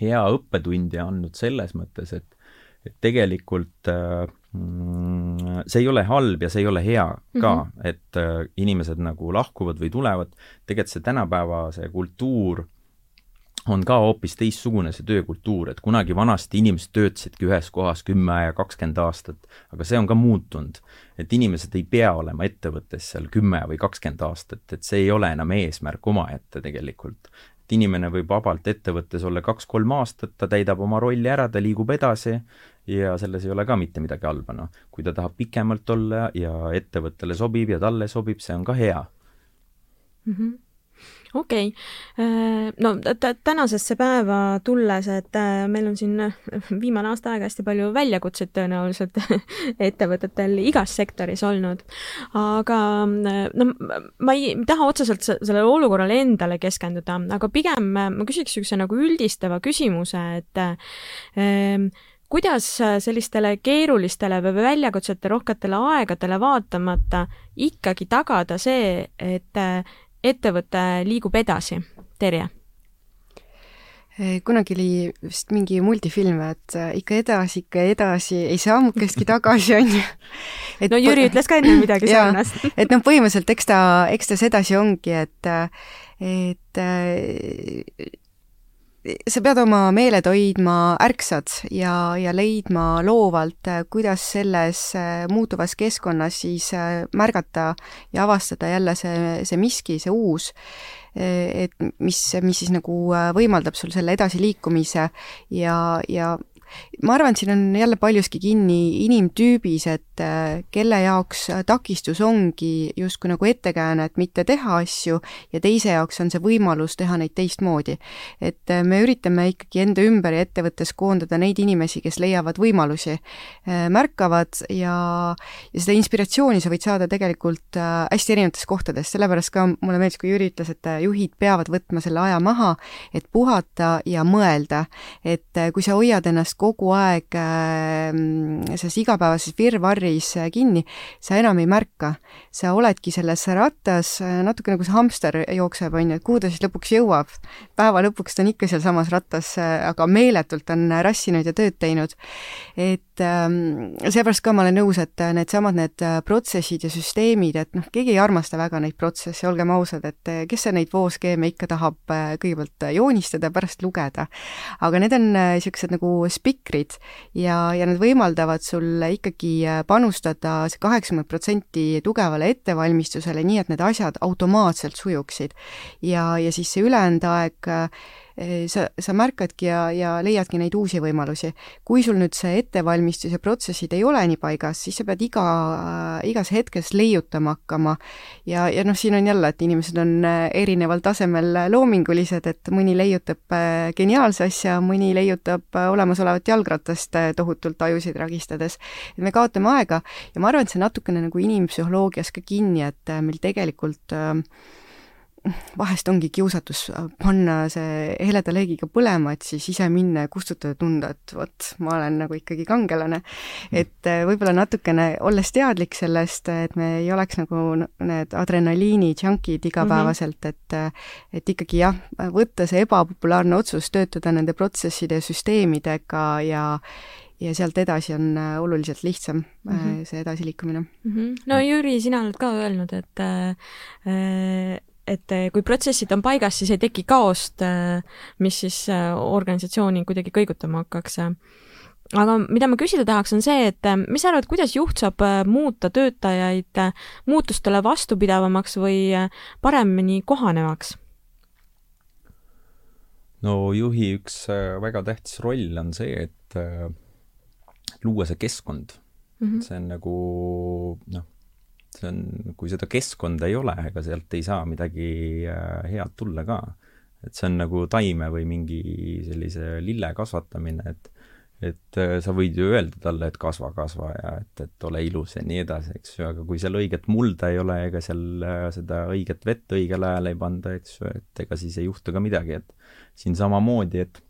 hea õppetund ja andnud selles mõttes, et et tegelikult äh, Mm, see ei ole halb ja see ei ole hea ka mm, -hmm. et äh, inimesed nagu lahkuvad või tulevad, tegelikult see tänapäeva see kultuur on ka hoopis teistsugune, see töökultuur, et kunagi vanasti inimesed töötasidki ühes kohas kümme ja kakskümmend aastat, aga see on ka muutunud. et inimesed ei pea olema ettevõttes seal kümme või kakskümmend aastat, et see ei ole enam eesmärk omaette tegelikult et inimene võib vabalt ettevõttes olla kaks-kolm aastat, ta täidab oma rolli ära, ta liigub edasi ja selles ei ole ka mitte midagi halba, noh. kui ta tahab pikemalt olla ja ettevõttele sobib ja talle sobib, see on ka hea mm. -hmm okei okay., äh, no tänasesse päeva tulles, et äh, meil on siin äh, viimane aasta aega hästi palju väljakutseid tõenäoliselt ettevõtetel igas sektoris olnud, aga no ma ei taha otseselt sellele olukorrale endale keskenduda, aga pigem ma küsiks niisuguse nagu üldistava küsimuse, et äh, kuidas sellistele keerulistele või väljakutsete rohketele aegadele vaatamata ikkagi tagada see, et ettevõte liigub edasi? Terje? kunagi oli vist mingi multifilm, et ikka edasi, ikka edasi, ei sammukestki tagasi, on ju. no Jüri ütles ka enne midagi sarnast. et noh, põhimõtteliselt eks ta, eks ta sedasi ongi, et et sa pead oma meeled hoidma ärksad ja, ja leidma loovalt, kuidas selles äh, muutuvas keskkonnas siis äh, märgata ja avastada jälle see, see miski, see uus, äh, et mis, mis siis nagu võimaldab sul selle edasiliikumise ja, ja ma arvan, et siin on jälle paljuski kinni inimtüübis, et äh, kelle jaoks takistus ongi justkui nagu ettekääne, et mitte teha asju, ja teise jaoks on see võimalus teha neid teistmoodi. et äh, me üritame ikkagi enda ümber ja ettevõttes koondada neid inimesi, kes leiavad võimalusi, äh, märkavad ja, ja seda inspiratsiooni sa võid saada tegelikult hästi erinevatest kohtadest, sellepärast ka mulle meeldis, kui Jüri ütles, et juhid peavad võtma selle aja maha, et puhata ja mõelda. et kui sa hoiad ennast kogu aeg ähm, selles igapäevases virvarris äh, kinni, sa enam ei märka. sa oledki selles rattas, äh, natuke nagu see hamster jookseb, on ju, et kuhu ta siis lõpuks jõuab. päeva lõpuks ta on ikka sealsamas rattas, äh, aga meeletult on rassinud ja tööd teinud. et ähm, seepärast ka ma olen nõus, et needsamad need protsessid ja süsteemid, et noh, keegi ei armasta väga neid protsesse, olgem ausad, et kes see neid vooskeeme ikka tahab kõigepealt joonistada, pärast lugeda. aga need on niisugused nagu spi-, spikrid ja, ja need võimaldavad sul ikkagi äh, panustada see kaheksakümmend protsenti tugevale ettevalmistusele, nii et need asjad automaatselt sujuksid. ja, ja siis see ülejäänud aeg äh, sa, sa märkadki ja, ja leiadki neid uusi võimalusi. kui sul nüüd see ettevalmistus ja protsessid ei ole nii paigas, siis sa pead iga, igas hetkes leiutama hakkama ja, ja noh, siin on jälle, et inimesed on eh, erineval tasemel loomingulised, et mõni leiutab eh, geniaalse asja, mõni leiutab olemasolevat jalgratast tohutult ajusid ragistades. et me kaotame aega ja ma arvan, et see natukene nagu inimpsühholoogias ka kinni, et meil tegelikult äh, vahest ongi kiusatus panna see heleda leegiga põlema, et siis ise minna ja kustutada, tunda, et vot, ma olen nagu ikkagi kangelane. et äh, võib-olla natukene, olles teadlik sellest, et me ei oleks nagu need adrenaliini junkid igapäevaselt, mhm. et äh, et ikkagi jah, võtta see ebapopulaarne otsus, töötada nende protsesside ja süsteemidega ja ja sealt edasi on äh, oluliselt lihtsam mm -hmm. see edasiliikumine mm. -hmm. no Jüri, sina oled ka öelnud, et äh, et eh, kui protsessid on paigas, siis ei teki kaost, eh, mis siis eh, organisatsiooni kuidagi kõigutama hakkaks. aga mida ma küsida tahaks, on see, et mis sa arvad, kuidas juht saab muuta töötajaid muutustele vastupidavamaks või paremini kohanevaks? no juhi üks väga tähtis roll on see, et luua see keskkond mm. -hmm. see on nagu noh, see on, kui seda keskkonda ei ole, ega sealt ei saa midagi äh, head tulla ka. et see on nagu taime või mingi sellise lille kasvatamine, et et äh, sa võid ju öelda talle, et kasva, kasva ja et, et ole ilus ja nii edasi, eks ju, aga kui seal õiget mulda ei ole ega seal äh, seda õiget vett õigel ajal ei panda, eks ju, et ega siis ei juhtu ka midagi, et siin samamoodi, et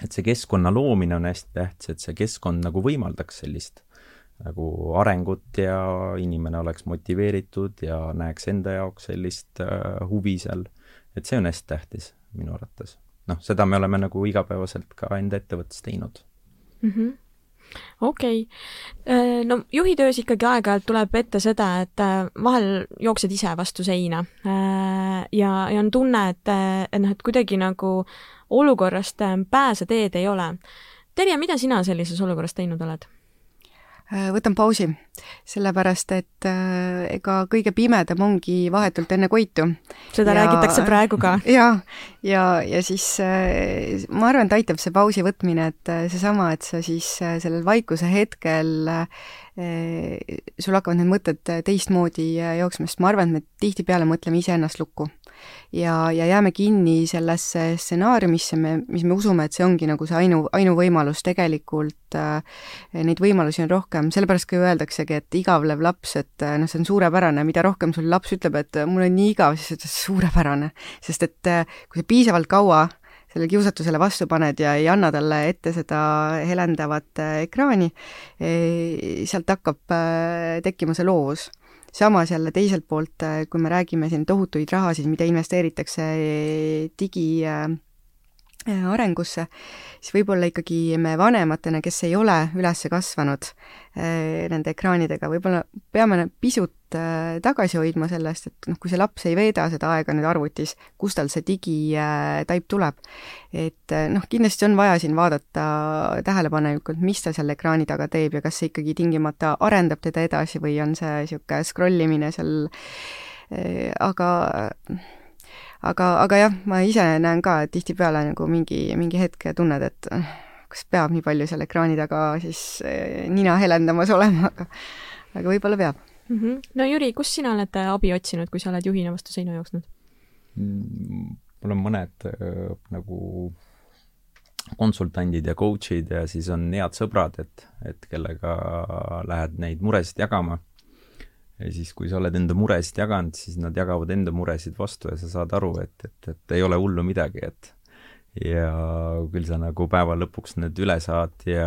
et see keskkonna loomine on hästi tähtis, et see keskkond nagu võimaldaks sellist nagu arengut ja inimene oleks motiveeritud ja näeks enda jaoks sellist äh, huvi seal, et see on hästi tähtis minu arvates. noh, seda me oleme nagu igapäevaselt ka enda ettevõttes teinud mm. -hmm okei okay., äh, no juhi töös ikkagi aeg-ajalt tuleb ette seda, et äh, vahel jooksed ise vastu seina ja, ja on tunne, et, et noh, et kuidagi nagu olukorrast pääseteed ei ole. Terje, mida sina sellises olukorras teinud oled? Äh, võtan pausi, sellepärast et äh, ega kõige pimedam ongi vahetult enne Koitu. seda ja, räägitakse praegu ka. ja, ja, ja siis äh, ma arvan, et aitab see pausi võtmine, et seesama, et sa siis sellel vaikuse hetkel sul hakkavad need mõtted teistmoodi jooksma, sest ma arvan, et me tihtipeale mõtleme iseennast lukku ja, ja jääme kinni sellesse stsenaariumisse, me, mis me usume, et see ongi nagu see ainu, ainuvõimalus, tegelikult äh, neid võimalusi on rohkem, sellepärast ka ju öeldaksegi, et igavlev laps, et äh, noh, see on suurepärane, mida rohkem sul laps ütleb, et mul on nii igav, siis ütled suurepärane. sest et äh, kui sa piisavalt kaua sellele kiusatusele vastu paned ja ei anna talle ette seda helendavat äh, ekraani, äh, sealt hakkab tekkima see loovus samas jälle teiselt poolt, äh, kui me räägime siin tohutuid rahasid, mida investeeritakse äh, digi äh, arengusse, siis võib-olla ikkagi me vanematena, kes ei ole üles kasvanud nende ekraanidega, võib-olla peame pisut tagasi hoidma sellest, et noh, kui see laps ei veeda seda aega nüüd arvutis, kust tal see digitaip tuleb. et noh, kindlasti on vaja siin vaadata tähelepanelikult, mis ta seal ekraani taga teeb ja kas see ikkagi tingimata arendab teda edasi või on see niisugune scroll imine seal, aga aga, aga jah, ma ise näen ka, et tihtipeale nagu mingi, mingi hetk tunned, et äh, kas peab nii palju seal ekraani taga siis äh, nina helendamas olema, aga aga võib-olla peab mm. -hmm. no Jüri, kus sina oled äh, abi otsinud, kui sa oled juhina vastu seina jooksnud mm,? mul on mõned äh, nagu konsultandid ja coach'id ja siis on head sõbrad, et, et kellega lähed neid muresid jagama ja siis, kui sa oled enda muresid jaganud, siis nad jagavad enda muresid vastu ja sa saad aru, et, et, et ei ole hullu midagi, et ja küll sa nagu päeva lõpuks need üle saad ja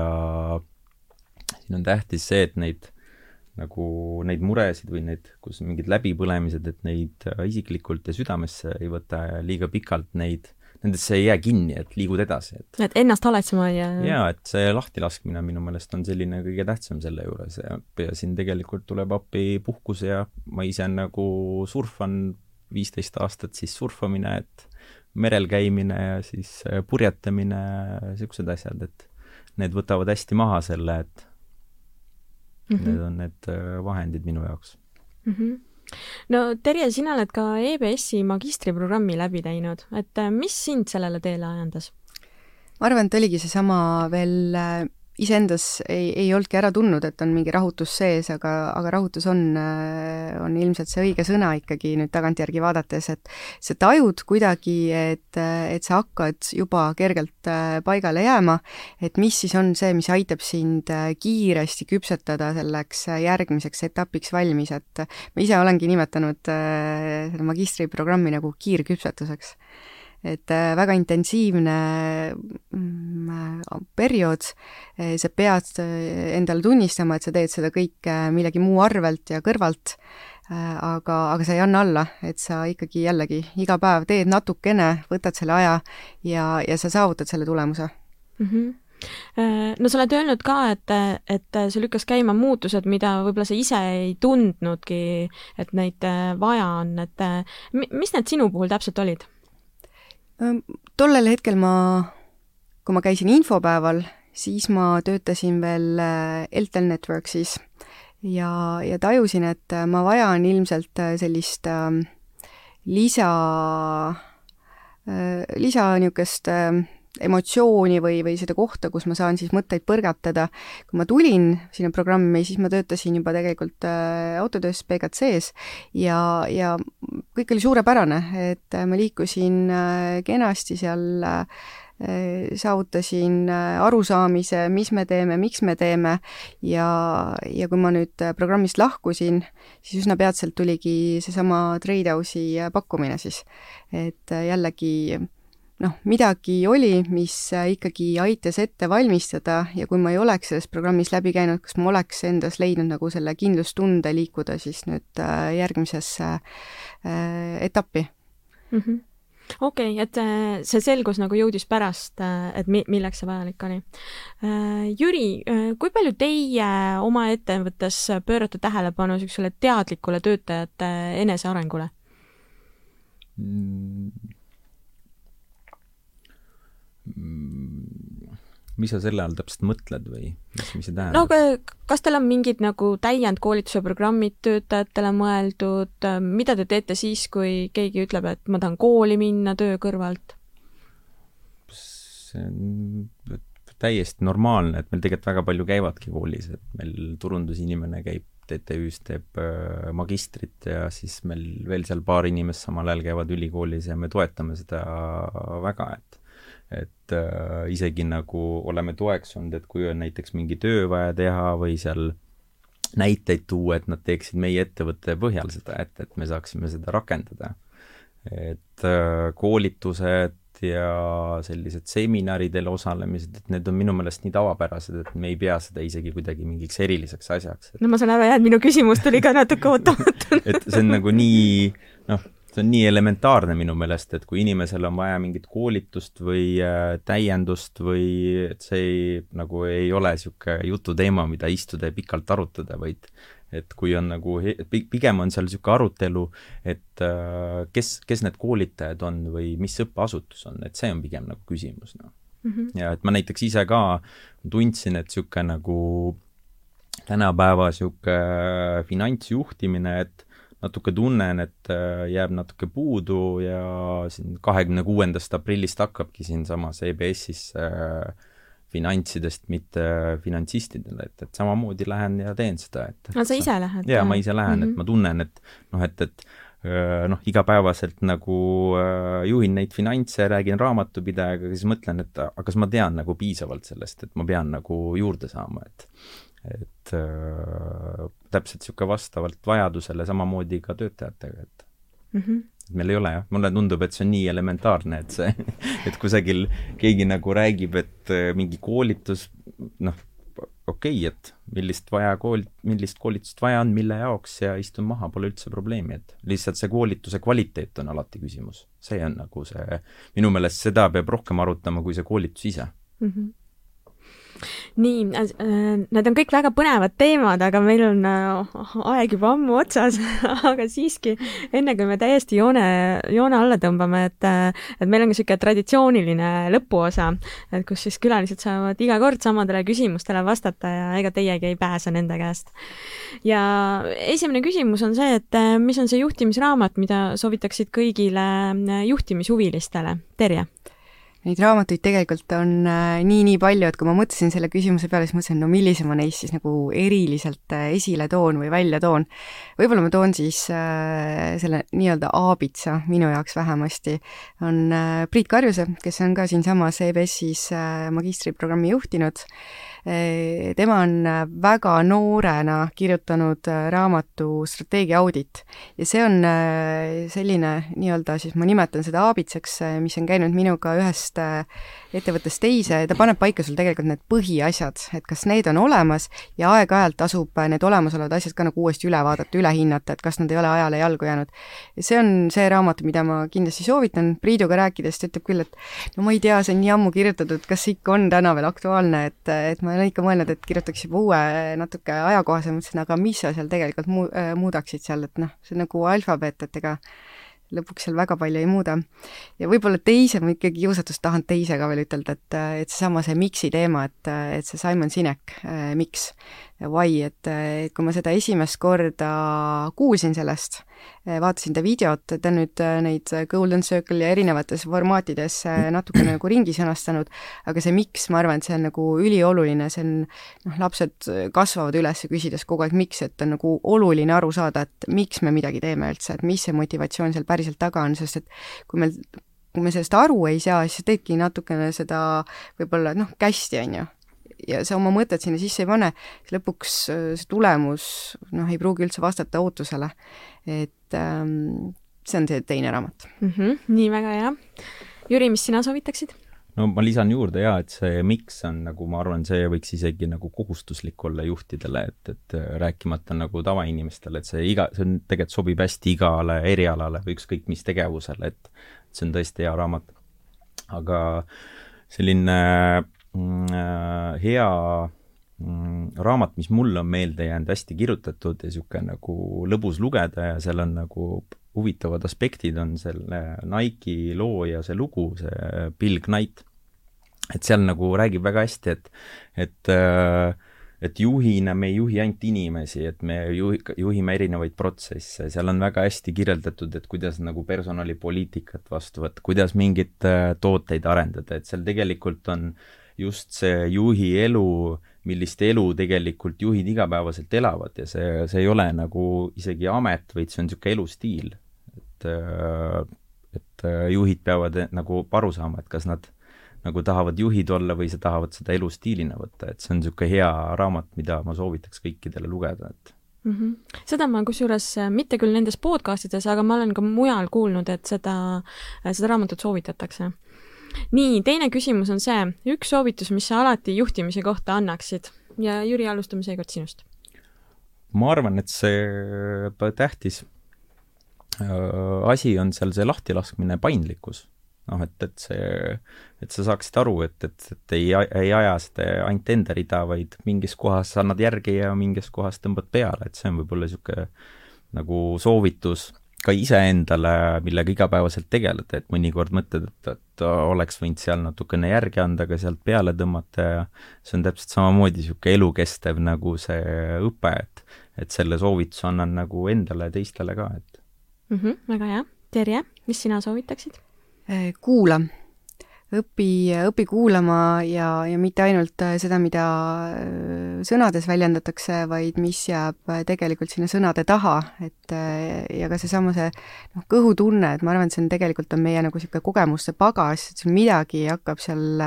siin on tähtis see, et neid nagu neid muresid või neid, kus mingid läbipõlemised, et neid isiklikult ja südamesse ei võta liiga pikalt neid nendesse ei jää kinni, et liigud edasi, et et ennast haletsema ja jaa, et see lahtilaskmine minu meelest on selline kõige tähtsam selle juures ja, ja siin tegelikult tuleb appi puhkus ja ma ise nagu surfan viisteist aastat siis surfamine, et merel käimine ja siis äh, purjetamine, niisugused asjad, et need võtavad hästi maha selle, et mm -hmm. need on need äh, vahendid minu jaoks mm. -hmm no Terje, sina oled ka EBS-i magistriprogrammi läbi teinud, et äh, mis sind sellele teele ajendas? ma arvan, et oligi seesama veel äh, iseendas ei, ei olnudki ära tundnud, et on mingi rahutus sees, aga, aga rahutus on, äh, on ilmselt see õige sõna ikkagi nüüd tagantjärgi vaadates, et sa tajud kuidagi, et, et sa hakkad juba kergelt äh, paigale jääma, et mis siis on see, mis aitab sind äh, kiiresti küpsetada selleks järgmiseks etapiks valmis, et ma ise olengi nimetanud selle magistriprogrammi nagu kiirküpsetuseks et äh, väga intensiivne mm, periood, äh, sa pead äh, endale tunnistama, et sa teed seda kõike millegi muu arvelt ja kõrvalt, aga, aga sa ei anna alla, et sa ikkagi jällegi iga päev teed natukene, võtad selle aja ja, ja sa saavutad selle tulemuse mm. -hmm no sa oled öelnud ka, et, et see lükkas käima muutused, mida võib-olla sa ise ei tundnudki, et neid vaja on, et mis need sinu puhul täpselt olid? Tollel hetkel ma, kui ma käisin infopäeval, siis ma töötasin veel äh, Eltel Networksis. Ja, ja tajusin, et äh, ma vajan ilmselt äh, sellist äh, lisa lisa niisugust äh, emotsiooni või, või seda kohta, kus ma saan siis mõtteid põrgatada. kui ma tulin sinna programmi, siis ma töötasin juba tegelikult äh, autotöös PGC-s ja, ja kõik oli suurepärane, et ma liikusin kenasti seal saavutasin arusaamise, mis me teeme, miks me teeme ja, ja kui ma nüüd programmist lahkusin, siis üsna peatselt tuligi seesama Tradehouse'i pakkumine siis. et jällegi noh, midagi oli, mis ikkagi aitas ette valmistada ja kui ma ei oleks selles programmis läbi käinud, kas ma oleks endas leidnud nagu selle kindlustunde liikuda siis nüüd äh, järgmisesse äh, etappi mm. -hmm okei okay,, et äh, see selgus nagu jõudis pärast, et mi-, milleks see vajalik oli. Jüri, kui palju teie oma ettevõttes pöörate tähelepanu niisugusele teadlikule töötajate enesearengule mm.? Mis sa selle all täpselt mõtled või mis, mis see tähendab? no aga kas teil on mingid nagu täiendkoolituse programmid töötajatele mõeldud, mida te teete siis, kui keegi ütleb, et ma tahan kooli minna töö kõrvalt? see on täiesti normaalne, et meil tegelikult väga palju käivadki koolis, et meil turundusinimene käib TTÜ-s, teeb magistrit ja siis meil veel seal paar inimest samal ajal käivad ülikoolis ja me toetame seda väga, et et äh, isegi nagu oleme toeks olnud, et kui on näiteks mingi töö vaja teha või seal näiteid tuua, et nad teeksid meie ettevõtte põhjal seda, et, et me saaksime seda rakendada. et äh, koolitused ja sellised seminaridel osalemised, et need on minu meelest nii tavapärased, et me ei pea seda isegi kuidagi mingiks eriliseks asjaks et.... no ma saan aru jah, et minu küsimus tuli ka natuke ootamatult et see on nagu nii noh, see on nii elementaarne minu meelest, et kui inimesel on vaja mingit koolitust või äh, täiendust või et see ei, nagu ei ole niisugune jututeema, mida istuda ja pikalt arutada, vaid et kui on nagu, pigem on seal niisugune arutelu, et äh, kes, kes need koolitajad on või mis õppeasutus on, et see on pigem nagu küsimus, noh mm. -hmm. ja et ma näiteks ise ka tundsin, et niisugune nagu tänapäeva niisugune finantsjuhtimine, et natuke tunnen, et äh, jääb natuke puudu ja siin kahekümne kuuendast aprillist hakkabki siinsamas EBS-is äh, finantsidest, mitte finantsistidele, et, et samamoodi lähen ja teen seda, et no sa ise lähed? jaa, ma ise lähen mm, -hmm. et mhm. ma tunnen, et noh, et, et äh, noh, igapäevaselt nagu äh, juhin neid finantse, räägin raamatupidajaga, siis mõtlen, et aga kas ma tean nagu piisavalt sellest, et ma pean nagu juurde saama, et et täpselt niisugune vastavalt vajadusele samamoodi ka töötajatega, et mm -hmm. et meil ei ole jah, mulle tundub, et see on nii elementaarne, et see, et kusagil keegi nagu räägib, et äh, mingi koolitus, noh, okei okay,, et millist vaja kool, millist koolitust vaja on, mille jaoks ja istun maha, pole üldse probleemi, et lihtsalt see koolituse kvaliteet on alati küsimus. see on nagu see, minu meelest seda peab rohkem arutama kui see koolitus ise mm. -hmm nii äh,, need on kõik väga põnevad teemad, aga meil on äh, aeg juba ammu otsas aga siiski, enne kui me täiesti joone, joone alla tõmbame, et äh, et meil on ka niisugune traditsiooniline lõpuosa, et kus siis külalised saavad iga kord samadele küsimustele vastata ja ega teiegi ei pääse nende käest. ja esimene küsimus on see, et mis on see juhtimisraamat, mida soovitaksid kõigile juhtimishuvilistele? Terje Neid raamatuid tegelikult on äh, nii-nii palju, et kui ma mõtlesin selle küsimuse peale, siis mõtlesin, no millise ma neist siis nagu eriliselt äh, esile toon või välja toon. võib-olla ma toon siis äh, selle nii-öelda aabitsa, minu jaoks vähemasti, on äh, Priit Karjuse, kes on ka siinsamas EBS-is äh, magistriprogrammi juhtinud tema on äh, väga noorena kirjutanud äh, raamatu Strateegia audit ja see on äh, selline nii-öelda siis ma nimetan seda aabitsaks, mis on käinud minuga ühest ettevõttest teise ja ta paneb paika sul tegelikult need põhiasjad, et kas need on olemas ja aeg-ajalt tasub need olemasolevad asjad ka nagu uuesti üle vaadata, üle hinnata, et kas nad ei ole ajale jalgu jäänud. see on see raamat, mida ma kindlasti soovitan, Priiduga rääkides ta ütleb küll, et no ma ei tea, see on nii ammu kirjutatud, kas see ikka on täna veel aktuaalne, et, et ma olen ikka mõelnud, et kirjutaks juba uue, natuke ajakohasema, mõtlesin, aga mis sa seal tegelikult muu-, muudaksid seal, et noh, see on nagu alfabet, et ega lõpuks seal väga palju ei muuda. ja võib-olla teise, ma ikkagi kiusatust tahan teise ka veel ütelda, et, et seesama see miks'i teema, et, et see Simon Sinek, miks, why, et, et kui ma seda esimest korda kuulsin sellest, vaatasin ta videot, ta on nüüd neid Golden Circle ja erinevates formaatides natukene nagu ringi sõnastanud, aga see miks, ma arvan, et see on nagu ülioluline, see on noh, lapsed kasvavad üles küsides kogu aeg miks, et on nagu oluline aru saada, et miks me midagi teeme üldse, et mis see motivatsioon seal päriselt taga on, sest et kui meil kui me sellest aru ei saa, siis teedki natukene seda võib-olla noh, kästi, on ju. Ja sa oma mõtet sinna sisse ei pane, siis lõpuks äh, see tulemus noh, ei pruugi üldse vastata ootusele. et ähm, see on see teine raamat mm. -hmm, nii väga hea. Jüri, mis sina soovitaksid? no ma lisan juurde jaa, et see miks on nagu, ma arvan, see võiks isegi nagu kohustuslik olla juhtidele, et, et äh, rääkimata nagu tavainimestele, et see iga, see on, tegelikult sobib hästi igale erialale või ükskõik mis tegevusele, et see on tõesti hea raamat. aga selline äh, hea mm, raamat, mis mulle on meelde jäänud, hästi kirjutatud ja niisugune nagu lõbus lugeda ja seal on nagu huvitavad aspektid, on selle Nike'i looja see lugu, see Bill Knight. et seal nagu räägib väga hästi, et, et äh, et juhina me ei juhi ainult inimesi, et me juhi, juhime erinevaid protsesse, seal on väga hästi kirjeldatud, et kuidas nagu personalipoliitikat vastu võtta, kuidas mingeid äh, tooteid arendada, et seal tegelikult on just see juhi elu, millist elu tegelikult juhid igapäevaselt elavad ja see, see ei ole nagu isegi amet, vaid see on niisugune elustiil. et, äh, et äh, juhid peavad nagu aru saama, et kas nad nagu tahavad juhid olla või sa tahavad seda elustiilina võtta, et see on niisugune hea raamat, mida ma soovitaks kõikidele lugeda, et mm. -hmm. seda ma kusjuures äh, mitte küll nendes podcast ides, aga ma olen ka mujal kuulnud, et seda, seda raamatut soovitatakse. Nii, teine küsimus on see, üks soovitus, mis sa alati juhtimise kohta annaksid. Ja Jüri, alustame seekord sinust. ma arvan, et see tähtis äh, asi on seal see lahtilaskmine, paindlikkus. Noh, et, et see, et sa saaksid aru, et, et, et ei, ei aja seda ainult enda rida, vaid mingis kohas annad järgi ja mingis kohas tõmbad peale, et see on võib-olla niisugune nagu soovitus ka iseendale, millega igapäevaselt tegeleda, et mõnikord mõtled, et, et oleks võinud seal natukene järgi anda, aga sealt peale tõmmata ja see on täpselt samamoodi niisugune elukestev nagu see õpe, et et selle soovituse annan nagu endale ja teistele ka, et mm. -hmm, väga hea. Terje, mis sina soovitaksid? Kuula, õpi, õpi kuulama ja, ja mitte ainult äh, seda, mida äh, sõnades väljendatakse, vaid mis jääb tegelikult sinna sõnade taha, et ja ka seesama see noh, kõhutunne, et ma arvan, et see on tegelikult on meie nagu niisugune kogemuste pagas, et sul midagi hakkab seal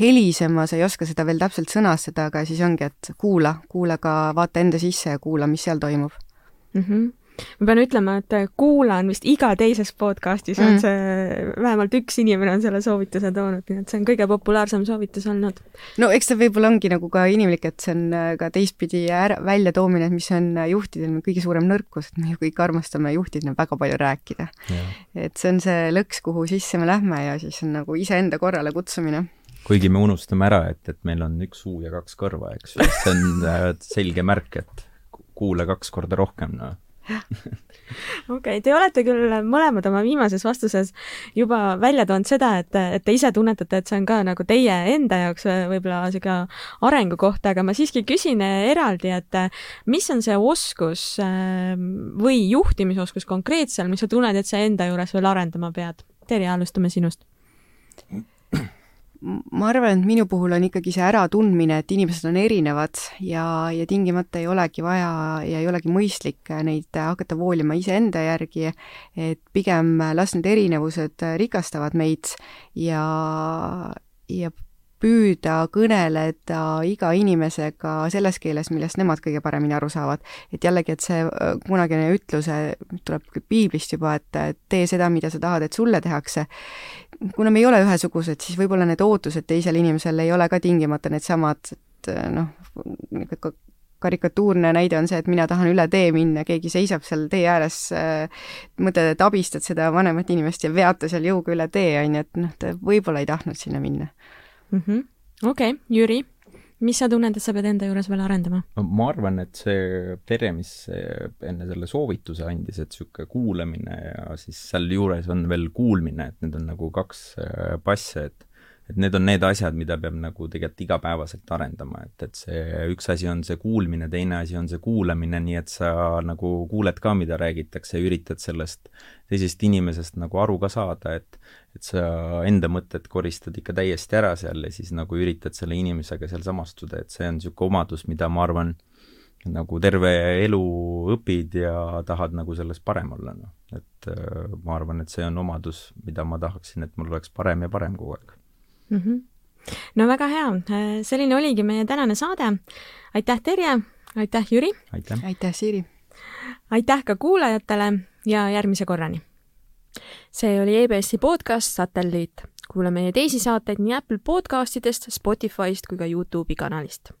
helisema, sa ei oska seda veel täpselt sõnastada, aga siis ongi, et kuula, kuula ka, vaata enda sisse ja kuula, mis seal toimub mm. -hmm ma pean ütlema, et kuulan vist iga teises podcastis mm. on see, vähemalt üks inimene on selle soovituse toonud, nii et see on kõige populaarsem soovitus olnud. no eks ta võib-olla ongi nagu ka inimlik, et see on äh, ka teistpidi ära, väljatoomine, et mis on äh, juhtidel kõige suurem nõrkus, et me ju kõik armastame juhtidena väga palju rääkida. et see on see lõks, kuhu sisse me lähme ja siis on nagu iseenda korrale kutsumine kuigi me unustame ära, et, et meil on üks suu ja kaks kõrva, eks ju, see on äh, selge märk, et kuule kaks korda rohkem, noh okei okay,, te olete küll mõlemad oma viimases vastuses juba välja toonud seda, et, et te ise tunnetate, et see on ka nagu teie enda jaoks võib-olla niisugune arengukoht, aga ma siiski küsin eraldi, et mis on see oskus ähm, või juhtimisoskus konkreetselt, mis sa tunned, et sa enda juures veel arendama pead? Terje, alustame sinust ma arvan, et minu puhul on ikkagi see äratundmine, et inimesed on erinevad ja, ja tingimata ei olegi vaja ja ei olegi mõistlik neid hakata voolima iseenda järgi, et pigem las need erinevused rikastavad meid ja, ja püüda kõneleda iga inimesega selles keeles, millest nemad kõige paremini aru saavad. et jällegi, et see äh, kunagine ütlus tuleb piiblist juba, et tee seda, mida sa tahad, et sulle tehakse. Kuna me ei ole ühesugused, siis võib-olla need ootused teisel inimesel ei ole ka tingimata needsamad, et äh, noh, karikatuurne näide on see, et mina tahan üle tee minna, keegi seisab seal tee ääres äh,, mõtled, et abistad seda vanemat inimest ja vead ta seal jõuga üle tee, on ju, et noh, ta võib-olla ei tahtnud sinna minna. Mm -hmm.. okei Jüri, mis sa tunned, et sa pead enda juures veel arendama? ma arvan, et see Tere, mis enne selle soovituse andis, et niisugune kuulamine ja siis sealjuures on veel kuulmine, et need on nagu kaks äh, passe, et et need on need asjad, mida peab nagu tegelikult igapäevaselt arendama, et, et see üks asi on see kuulmine, teine asi on see kuulamine, nii et sa nagu kuuled ka, mida räägitakse üritad sellest teisest inimesest nagu aru ka saada, et et sa enda mõtted koristad ikka täiesti ära seal ja siis nagu üritad selle inimesega seal samastuda, et see on niisugune omadus, mida ma arvan, nagu terve elu õpid ja tahad nagu selles parem olla, noh. et äh, ma arvan, et see on omadus, mida ma tahaksin, et mul oleks parem ja parem kogu aeg mm. -hmm. no väga hea, selline oligi meie tänane saade. aitäh, Terje, aitäh, Jüri! aitäh, aitäh, Siiri! aitäh ka kuulajatele ja järgmise korrani! see oli EBS-i podcast Satelliit. kuula meie teisi saateid nii Apple podcastidest, Spotify'st kui ka Youtube'i kanalist